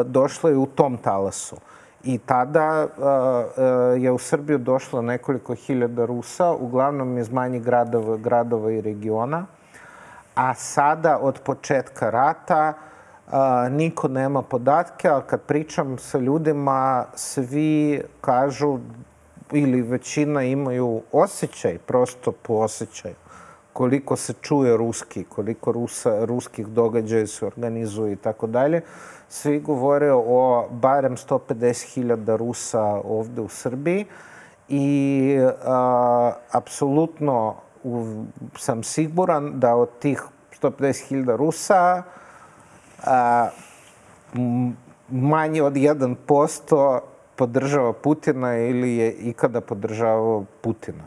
došla je u tom talasu. I tada uh, je u Srbiju došlo nekoliko hiljada Rusa, uglavnom iz manjih gradova, gradova i regiona. A sada, od početka rata, a, niko nema podatke, ali kad pričam sa ljudima, svi kažu ili većina imaju osjećaj, prosto po osjećaju, koliko se čuje ruski, koliko Rusa, ruskih događaja se organizuje i tako dalje. Svi govore o barem 150.000 Rusa ovde u Srbiji i a, apsolutno u, sam siguran da od tih 150.000 Rusa a, manje od 1% podržava Putina ili je ikada podržavao Putina.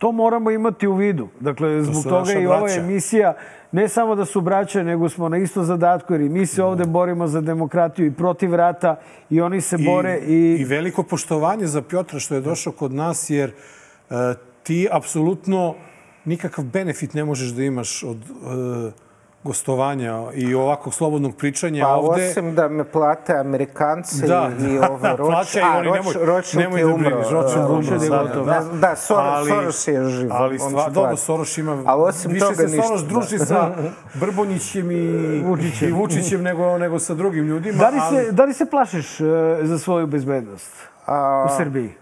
To moramo imati u vidu. Dakle, zbog toga i ova emisija, ne samo da su braće, nego smo na isto zadatku, jer i mi se ovde borimo za demokratiju i protiv rata i oni se I, bore. I, I veliko poštovanje za Piotra što je došao kod nas, jer uh, ti apsolutno nikakav benefit ne možeš da imaš od uh, gostovanja i ovakvog slobodnog pričanja pa, ovde. Pa osim da me plate Amerikanci da, i *laughs* ovo roč... Plaća i oni, nemoj, ročnik nemoj je da umro. ročnik Da, umro. da, Da, da, da Soros, ali, Soros je živ. Ali stvar, dobro, Soros ima... Ali osim više toga se ništa, Soros druži da. sa *laughs* Brbonjićem i Vučićem, i Vučićem nego, nego sa drugim ljudima. Da li se, ali... da li se plašiš uh, za svoju bezbednost A, u Srbiji?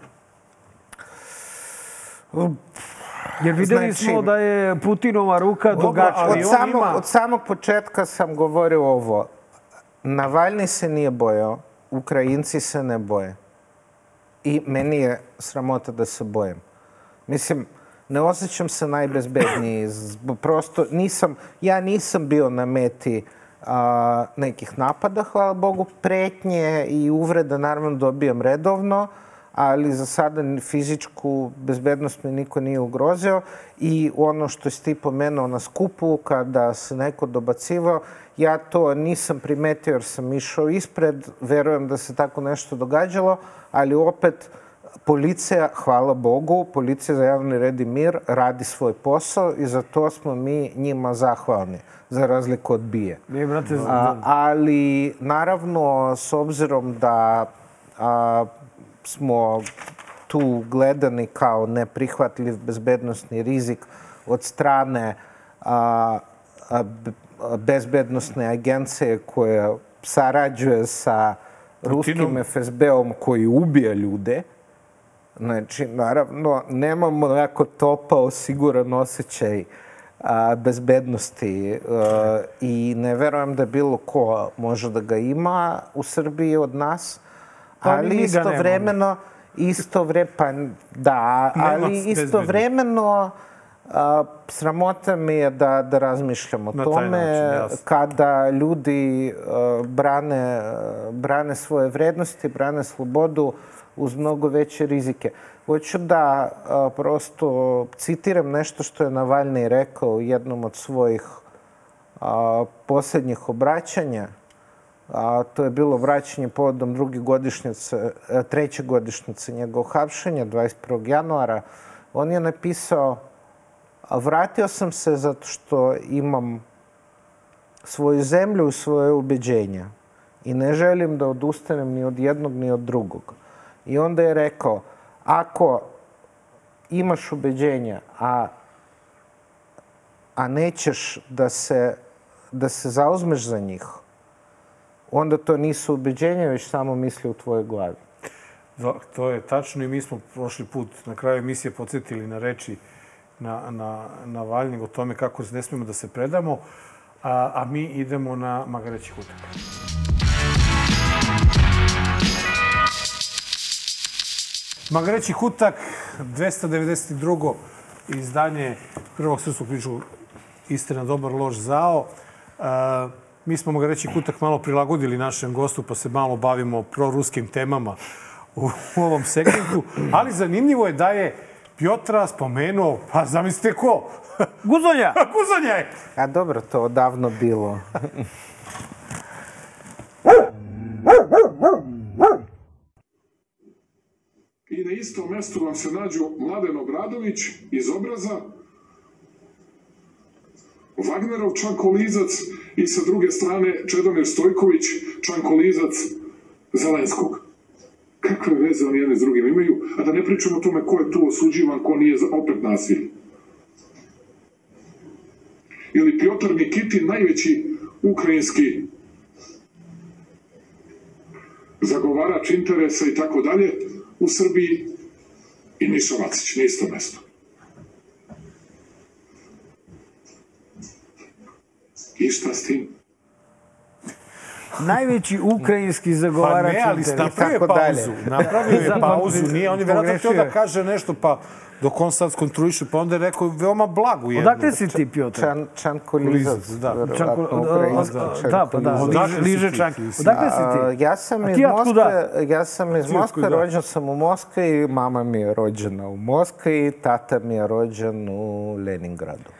Jer videli Znači- smo da je Putinova ruka dogača. Od, samog, od samog početka sam govorio ovo. Navalni se nije bojao, Ukrajinci se ne boje. I meni je sramota da se bojem. Mislim, ne osjećam se najbezbedniji. Prosto nisam, ja nisam bio na meti a, nekih napada, hvala Bogu, pretnje i uvreda naravno dobijam redovno, ali za sada fizičku bezbednost mi niko nije ugrozio i ono što si ti pomenuo na skupu kada se neko dobacivao, ja to nisam primetio jer sam išao ispred, verujem da se tako nešto događalo, ali opet policija, hvala Bogu, policija za javni red i mir radi svoj posao i za to smo mi njima zahvalni, za razliku od bije. Mi, brate, A, ali, naravno, s obzirom da a, smo tu gledani kao neprihvatljiv bezbednostni rizik od strane a, a, bezbednostne agencije koja sarađuje sa ruskim FSB-om koji ubija ljude, Znači, naravno, nemamo jako topao, siguran osjećaj a, bezbednosti a, i ne verujem da bilo ko može da ga ima u Srbiji od nas, Pa ali istovremeno, isto vre, pa da, ali istovremeno a, sramota mi je da, da razmišljam o Na tome način, kada ljudi a, brane, a, brane svoje vrednosti, brane slobodu uz mnogo veće rizike. Hoću da a, prosto citiram nešto što je Navalny rekao u jednom od svojih a, posljednjih obraćanja. A, to je bilo vraćanje povodom druge godišnjice, a, treće godišnjice njegovog hapšenja, 21. januara. On je napisao vratio sam se zato što imam svoju zemlju i svoje ubeđenja i ne želim da odustanem ni od jednog ni od drugog. I onda je rekao, ako imaš ubeđenja, a, a nećeš da se, da se zauzmeš za njih, onda to nisu ubeđenja, već samo misli u tvojoj glavi. Da, to je tačno i mi smo prošli put na kraju emisije podsjetili na reči na, na, na Valjnjeg o tome kako ne smemo da se predamo, a, a mi idemo na Magareći hutak. Magareći hutak, 292. izdanje prvog srpskog priču Istina, dobar, loš, zao. E, mi smo Magareći hutak malo prilagodili našem gostu, pa se malo bavimo proruskim temama u, u ovom segmentu. Ali zanimljivo je da je Piotra spomenuo, pa zamislite ko? Guzonja! *laughs* Guzonja je! A dobro, to odavno bilo. I na istom mestu vam se nađu Mladen Obradović iz obraza, Wagnerov čankolizac i sa druge strane Čedomir Stojković, čankolizac Zelenskog. Kakve veze oni jedne s drugim imaju, a da ne pričamo o tome ko je tu osuđivan, ko nije opet nasilje. Ili Piotr Nikitin, najveći ukrajinski zagovarač interesa i tako dalje u Srbiji i Miša Vacić na isto mesto. I šta s tim? Najveći ukrajinski zagovarač Pa ne, ali interesa. napravio je pauzu. Napravio je pauzu. Nije, on je vjerojatno htio da kaže nešto, pa dok on sad skontroliše, pa onda je rekao veoma blagu jednu. Odakle si ti, Piotr? Čan, čankolizac. Da. Čanko, ukrajinski da, pa da, liže ti? čanki. Odakle si ti? ja sam iz? Moskve, ja sam iz Moskve, rođen sam u Moskvi, mama mi je rođena u Moskvi, tata mi je rođen u Leningradu.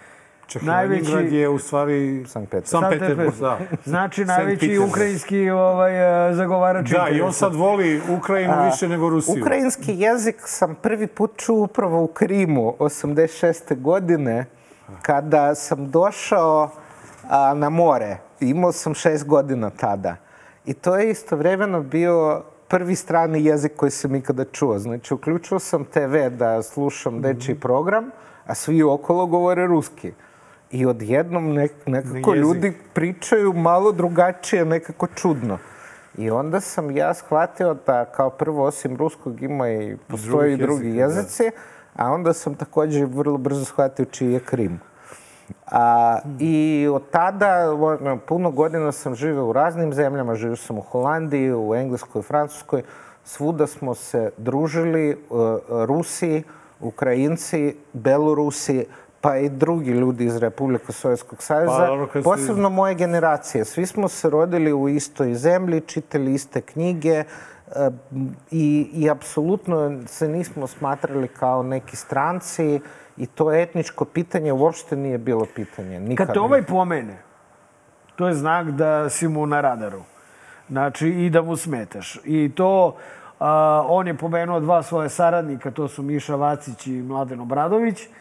Čak Najveći-. Leningrad je u stvari... Sankt Petersburg. San Sankt Petersburg, da. Petersburg. Znači, najveći ukrajinski ovaj, eh, zagovarač Da, i on interesa. sad voli Ukrajinu A, više nego Rusiju. Ukrajinski jezik sam prvi put čuo upravo u Krimu 86. godine kada sam došao a, na more. Imao sam šest godina tada. I to je istovremeno bio prvi strani jezik koji sam ikada čuo. Znači, uključio sam TV da slušam dečiji program, a svi okolo govore ruski. I odjednom nek, nekako Jezik. ljudi pričaju malo drugačije, nekako čudno. I onda sam ja shvatio da kao prvo osim ruskog ima i postoji drugih drugi jezika, da. jezici, a onda sam također vrlo brzo shvatio čiji je Krim. A, I od tada, puno godina sam živio u raznim zemljama, živio sam u Holandiji, u Engleskoj, Francuskoj. Svuda smo se družili, uh, Rusi, Ukrajinci, Belorusi, pa i drugi ljudi iz Republike Sovjetskog saveza, Pa, ono posebno moje generacije. Svi smo se rodili u istoj zemlji, čitali iste knjige e, i, i apsolutno se nismo smatrali kao neki stranci i to etničko pitanje uopšte nije bilo pitanje. Nikad. Kad te ovaj pomene, to je znak da si mu na radaru. Znači, i da mu smetaš. I to, a, on je pomenuo dva svoje saradnika, to su Miša Vacić i Mladen Obradović. Ovo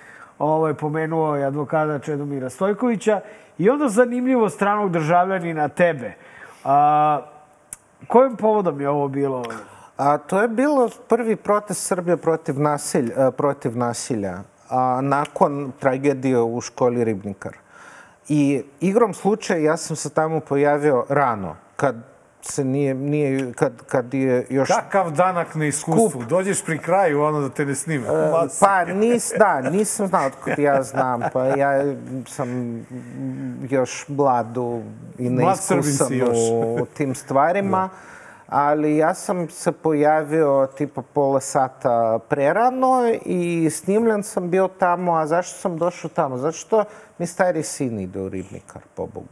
je pomenuo i advokata Čedomira Stojkovića. I onda zanimljivo stranog državljanina tebe. A, kojim povodom je ovo bilo? A to je bilo prvi protest Srbije protiv, nasilj, e, protiv nasilja a, nakon tragedije u školi Ribnikar. I igrom slučaja ja sam se tamo pojavio rano, kad se nije, nije kad, kad je još... Kakav danak na iskustvu. Dođeš pri kraju, ono da te ne snime. E, Pa nis, da, nisam znao otkud ja znam. Pa ja sam još mlad u- i neiskusan još. u tim stvarima. Ali ja sam se pojavio tipa pola sata prerano i snimljen sam bio tamo. A zašto sam došao tamo? Zato što mi stari sin ide u Ribnikar, pobogu.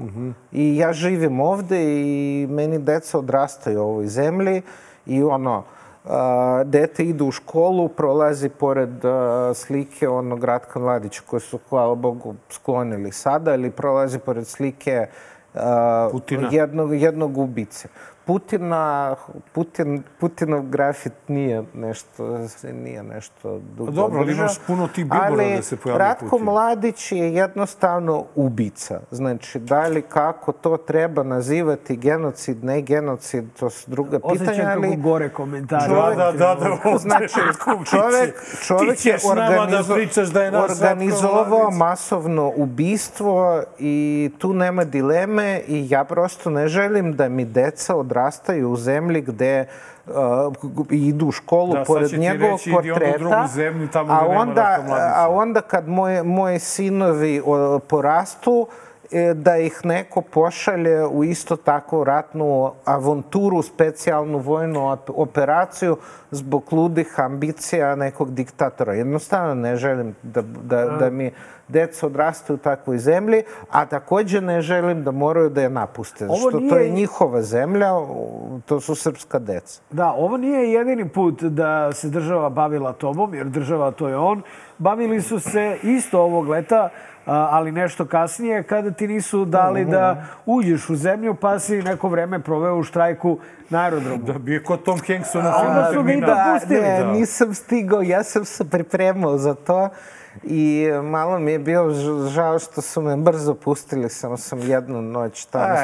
I ja živim ovde i meni deca odrastaju u ovoj zemlji i ono, a, dete ide u školu, prolazi pored a, slike onog Ratka Mladića koje su, hvala Bogu, sklonili sada ili prolazi pored slike Putina. jednog, jednog ubice. Putina, Putin, Putinov grafit nije nešto, nije nešto dugo Dobro, ali imaš puno tih bilbora Ali da se pojavljuje Ratko Putin. Mladić je jednostavno ubica. Znači, da li kako to treba nazivati genocid, ne genocid, to su druga pitanja, Osjećam kako gore komentare. Da, da, da, da, ovdje *laughs* Znači, čovek Ti je da organizo, pričaš da je naš organizovao Ratko masovno ubistvo i tu nema dileme i ja prosto ne želim da mi deca odrastaju u zemlji gde uh, idu u školu Da, pored njegovog reći, onda portreta, drugu zemlju, tamo a onda, a onda kad moje, moje sinovi o, porastu, e, da ih neko pošalje u isto tako ratnu avanturu, specijalnu vojnu op- operaciju zbog ludih ambicija nekog diktatora. Jednostavno ne želim da, da, da mi deca odrastaju u takvoj zemlji, a takođe ne želim da moraju da je napuste. Ovo Što to nije- je njihova zemlja, to su srpska deca. Da, ovo nije jedini put da se država bavila tobom, jer država to je on. Bavili su se isto ovog leta, ali nešto kasnije, kada ti nisu dali da uđeš u zemlju, pa si neko vreme proveo u štrajku na aerodromu. Da bi je kod Tom Hanksu na A onda filmu su ga i dopustili. Ne, Da. nisam stigao, ja sam se pripremao za to i malo mi je bio ž- žao što su me brzo pustili, samo sam jednu noć tamo E,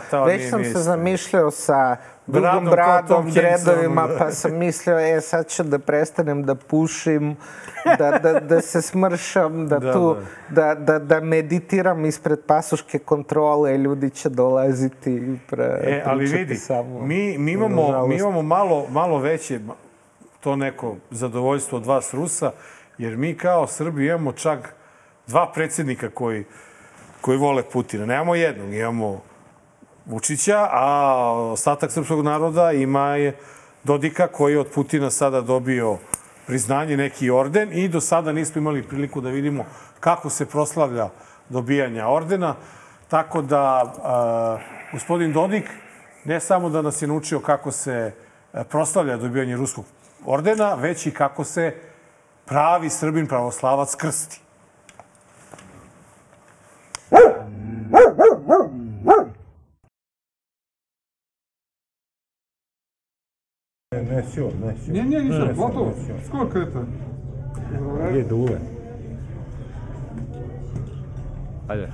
spavao. Već sam se zamišljao sa dugom Bradom dredovima, da. pa sam mislio, e, sad ću da prestanem da pušim, da, da, da se smršam, da, Da, tu, da, da, da meditiram ispred pasuške kontrole, ljudi će dolaziti pre, E, ali vidi, samo. mi, mi imamo, mi imamo malo, malo veće to neko zadovoljstvo od vas Rusa, jer mi kao Srbi imamo čak dva predsjednika koji, koji vole Putina. Nemamo jednog, imamo Vučića, a ostatak srpskog naroda ima je Dodika koji je od Putina sada dobio priznanje, neki orden i do sada nismo imali priliku da vidimo kako se proslavlja dobijanja ordena. Tako da a, gospodin Dodik ne samo da nas je naučio kako se proslavlja dobijanje ruskog ordena, već i kako se pravi Srbin pravoslavac krsti. Не, все, не, все. Не, не, не все, готово. Сколько это? Где дуле? Ajde.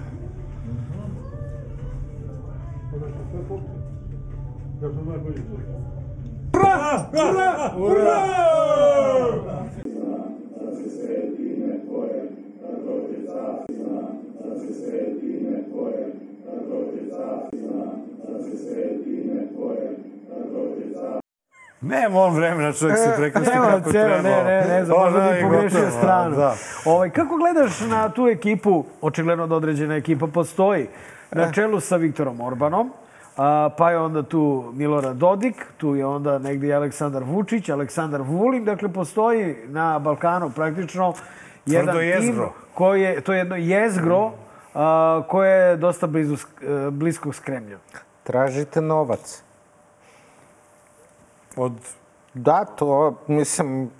Ура! Ура! Ура! Nema on vremena, čovjek se prekrsti Nema kako celo, treba. ne, ne, ne znam, Pa možda da, bi pogrešio gotovo, stranu. Da. Ovaj, kako gledaš na tu ekipu, očigledno da određena ekipa postoji, na čelu sa Viktorom Orbanom, a, pa je onda tu Milorad Dodik, tu je onda negdje Aleksandar Vučić, Aleksandar Vulin, dakle postoji na Balkanu praktično jedan tim jezgro. koji je, to je jedno jezgro koje je dosta blizu, e, blisko s Kremljom. Tražite novac. Od... Da, to, mislim,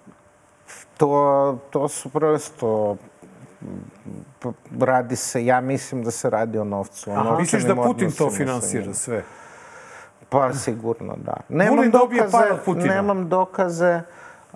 to, to su prosto radi se, ja mislim da se radi o novcu. O Aha. novčanim Misliš da Putin to finansira sve? Pa sigurno da. Nemam Vulin dokaze, nemam dokaze,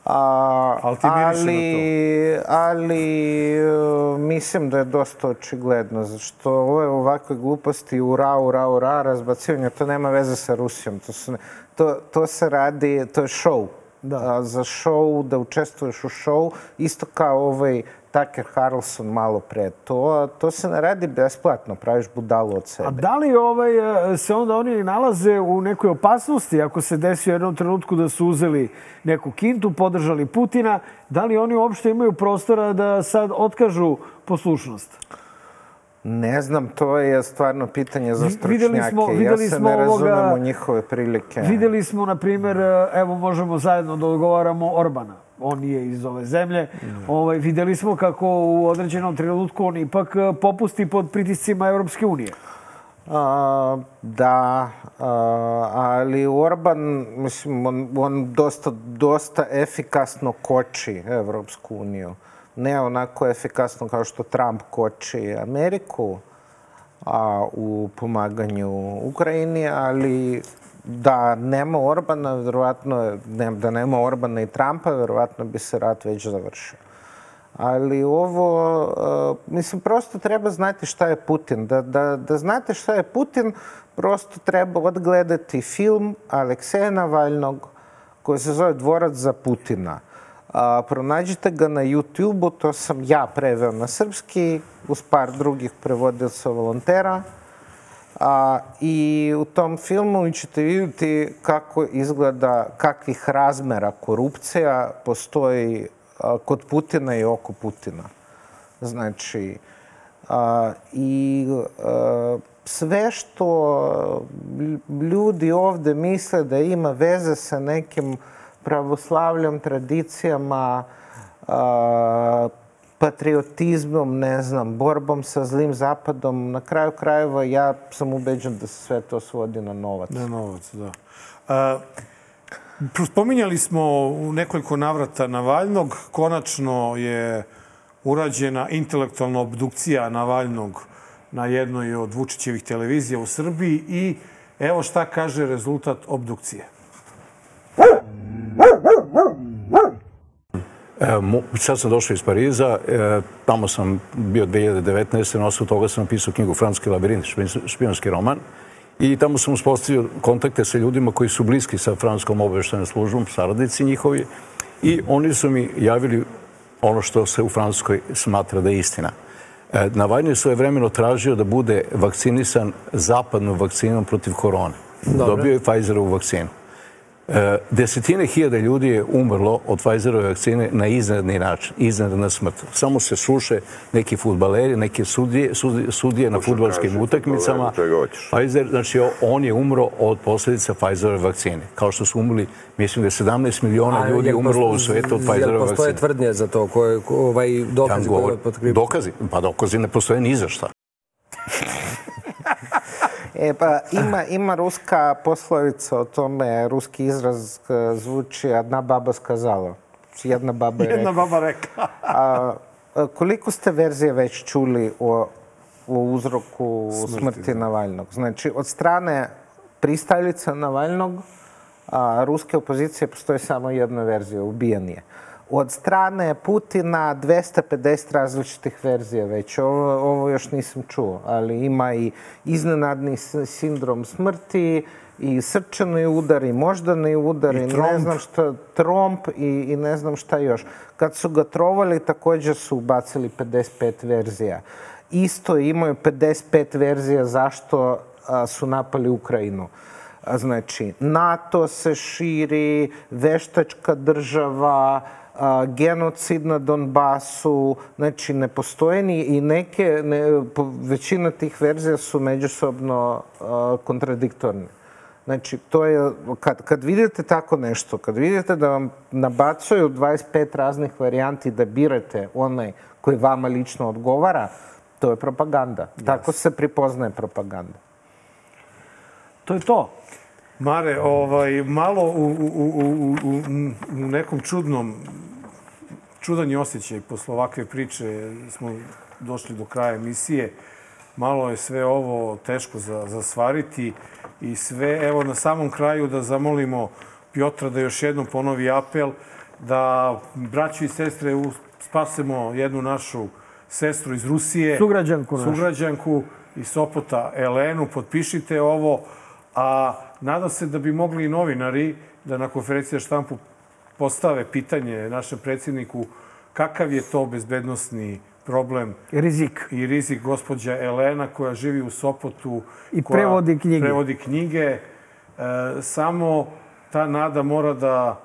a, Ali ti miriše na ali, ali e, mislim da je dosta očigledno, zašto ove ovakve gluposti, ura, ura, ura, razbacivanje, to nema veze sa Rusijom. To, su, ne- to, to se radi, to je show. Da. A, za show, da učestvuješ u show, isto kao ovaj Tucker Carlson malo pre. To, to se ne radi besplatno, praviš budalu od sebe. A da li ovaj, e, se onda oni nalaze u nekoj opasnosti ako se desi u jednom trenutku da su uzeli neku kintu, podržali Putina, da li oni uopšte imaju prostora da sad otkažu poslušnost? Ne znam, to je stvarno pitanje za Vi- videli stručnjake. smo- videli ja se smo ne ovoga- razumem u njihove prilike. Videli smo, na primjer, e, evo možemo zajedno da odgovaramo Orbana. On nije iz ove zemlje. Ovaj, videli smo kako u određenom trenutku on ipak e, popusti pod pritiscima Europske unije. A, da, a, ali Orban, mislim, on, on dosta, dosta efikasno koči Evropsku uniju. Ne onako efikasno kao što Trump koči Ameriku a, u pomaganju Ukrajini, ali da nema Orbana, verovatno, ne, da nema Orbana i Trumpa, verovatno bi se rat već završio. Ali ovo, uh, mislim, prosto treba znati šta je Putin. Da, da, da znate šta je Putin, prosto treba odgledati film Alekseja Navalnog koji se zove Dvorac za Putina. A, pronađite ga na YouTube-u, to sam ja preveo na srpski, uz par drugih prevodilca volontera. A, I u tom filmu ćete vidjeti kako izgleda, kakvih razmera korupcija postoji a, kod Putina i oko Putina. Znači, a, i a, sve što ljudi ovde misle da ima veze sa nekim pravoslavljom, tradicijama, a, patriotizmom, ne znam, borbom sa zlim zapadom. Na kraju krajeva ja sam ubeđen da se sve to svodi na novac. Na novac, da. A, spominjali smo u nekoliko navrata Navalnog. Konačno je urađena intelektualna obdukcija Navalnog na jednoj od Vučićevih televizija u Srbiji i evo šta kaže rezultat obdukcije. Sad sam došao iz Pariza, e, tamo sam bio 2019. Na osnovu toga sam napisao knjigu Francuski labirint, špionski roman. I tamo sam uspostavio kontakte sa ljudima koji su bliski sa francuskom obaveštajnom službom, saradnici njihovi. I oni su mi javili ono što se u Francuskoj smatra da je istina. E, Navalny je vremeno tražio da bude vakcinisan zapadnom vakcinom protiv korone. Dobre. Dobio je Pfizerovu vakcinu. E, desetine hiljada ljudi je umrlo od Pfizerove vakcine na iznadni način, iznadna smrt. Samo se suše neki futbaleri, neke sudije, sudije, sudije na futbalskim utakmicama. Pfizer, znači on je umro od posljedica Pfizerove vakcine. Kao što su umrli, mislim da je 17 miliona ljudi umrlo u svetu od Pfizerove vakcine. Postoje tvrdnje za to, koje, ovaj, dokazi ja govor, koje Dokazi? Pa dokazi ne postoje ni za šta. E, pa ima, ima ruska poslovica o tome, ruski izraz e, zvuči jedna baba skazala. Jedna baba je Jedna baba rekla. a, koliko ste verzije već čuli o, o uzroku smrti, smrti Navalnog? Znači, od strane pristajlica Navalnog, a, ruske opozicije postoji samo jedna verzija, ubijan je od strane Putina 250 različitih verzija već. Ovo, ovo još nisam čuo, ali ima i iznenadni sindrom smrti, i srčani udar, i moždani udar, i, i ne znam šta, tromp i, i ne znam šta još. Kad su ga trovali, takođe su ubacili 55 verzija. Isto imaju 55 verzija zašto a, su napali Ukrajinu. A, znači, NATO se širi, veštačka država, a, genocid na Donbasu, znači ne postoje ni i neke, ne, po, većina tih verzija su međusobno a, kontradiktorne. Znači, to je, kad, kad vidite tako nešto, kad vidite da vam nabacuju 25 raznih varijanti da birate onaj koji vama lično odgovara, to je propaganda. Yes. Tako se pripoznaje propaganda. To je to. Mare, ovaj, malo u, u, u, u, u nekom čudnom čudan je osjećaj posle ovakve priče. Smo došli do kraja emisije. Malo je sve ovo teško za, za svariti i sve, evo na samom kraju da zamolimo Piotra da još jednom ponovi apel da braću i sestre spasemo jednu našu sestru iz Rusije. Sugrađanku našu. Sugrađanku iz Sopota, Elenu. Potpišite ovo. A nadam se da bi mogli i novinari da na konferenciji štampu postave pitanje našem predsjedniku kakav je to bezbednostni problem rizik i rizik gospođa Elena koja živi u Sopotu i koja prevodi knjige. Prevodi knjige. E, samo ta nada mora da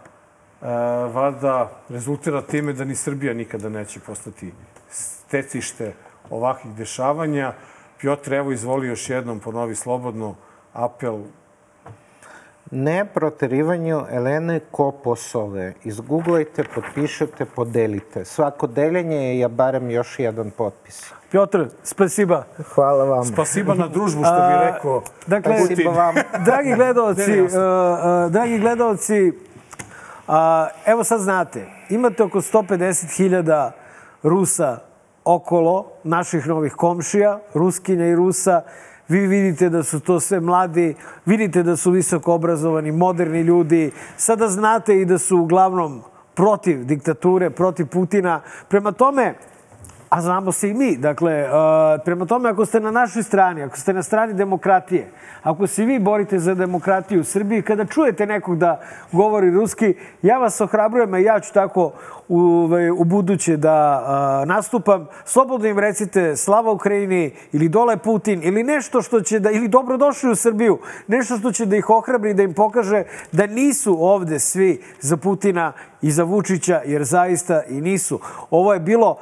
e, vada rezultira time da ni Srbija nikada neće postati stecište ovakvih dešavanja. Piotr, evo izvoli još jednom ponovi slobodno apel ne proterivanju Elene Koposove. Izgooglajte, potpišete, podelite. Svako deljenje je barem još jedan potpis. Piotr, spasiba. Hvala vam. Spasiba na družbu, što bi rekao. Dakle, spasiba vam. *laughs* dragi gledalci, uh, uh, dragi gledalci, uh, evo sad znate, imate oko 150.000 Rusa okolo, naših novih komšija, Ruskinja i Rusa, vi vidite da su to sve mladi, vidite da su visoko obrazovani, moderni ljudi, sada znate i da su uglavnom protiv diktature, protiv Putina. Prema tome, a znamo se i mi. Dakle, uh, prema tome, ako ste na našoj strani, ako ste na strani demokratije, ako se vi borite za demokratiju u Srbiji, kada čujete nekog da govori ruski, ja vas ohrabrujem, a ja ću tako u, u buduće da uh, nastupam. Slobodno im recite slava Ukrajini ili dole Putin ili nešto što će da, ili dobrodošli u Srbiju, nešto što će da ih ohrabri, da im pokaže da nisu ovde svi za Putina i za Vučića, jer zaista i nisu. Ovo je bilo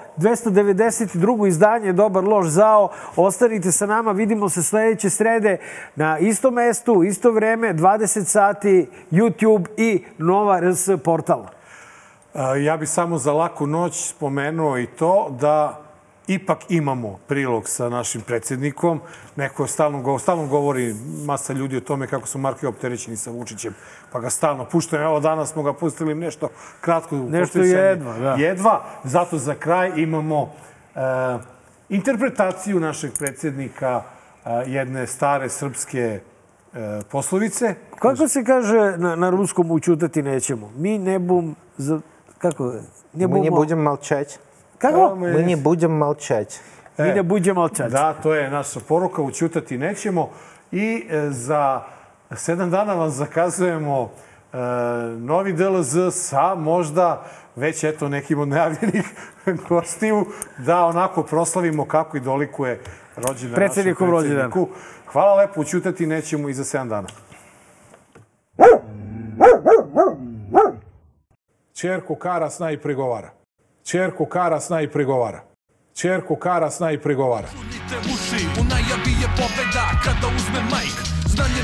292. izdanje Dobar loš zao. Ostanite sa nama, vidimo se sledeće srede na istom mestu, isto vreme, 20 sati, YouTube i Nova RS portal. Ja bih samo za laku noć spomenuo i to da ipak imamo prilog sa našim predsjednikom. Neko stalno, stalno govori masa ljudi o tome kako su Markovi opterećeni sa Vučićem, pa ga stalno puštaju. Evo danas smo ga pustili nešto kratko. Nešto jedva, da. Jedva. Zato za kraj imamo interpretaciju našeg predsjednika e, jedne stare srpske e, poslovice. Kako se kaže na, na ruskom učutati nećemo? Mi ne bum... Za, kako? Ne bumo... My ne budem malčać. Kako? My ne budem malčać. E, Mi ne budemo malčać. Da, to je naša poruka, učutati nećemo. I e, za sedam dana vam zakazujemo e, novi DLZ sa možda već eto nekim od najavljenih *laughs* gostiju da onako proslavimo kako i dolikuje rođendan Predsednikom rođendanu. Hvala lepo, učutati nećemo i za sedam dana. Čerko Kara sna i pregovara. Čerko Kara sna i pregovara. Čerko Kara sna i pregovara. Čunite uši, u najavi je pobeda kada uzme majk. Znanje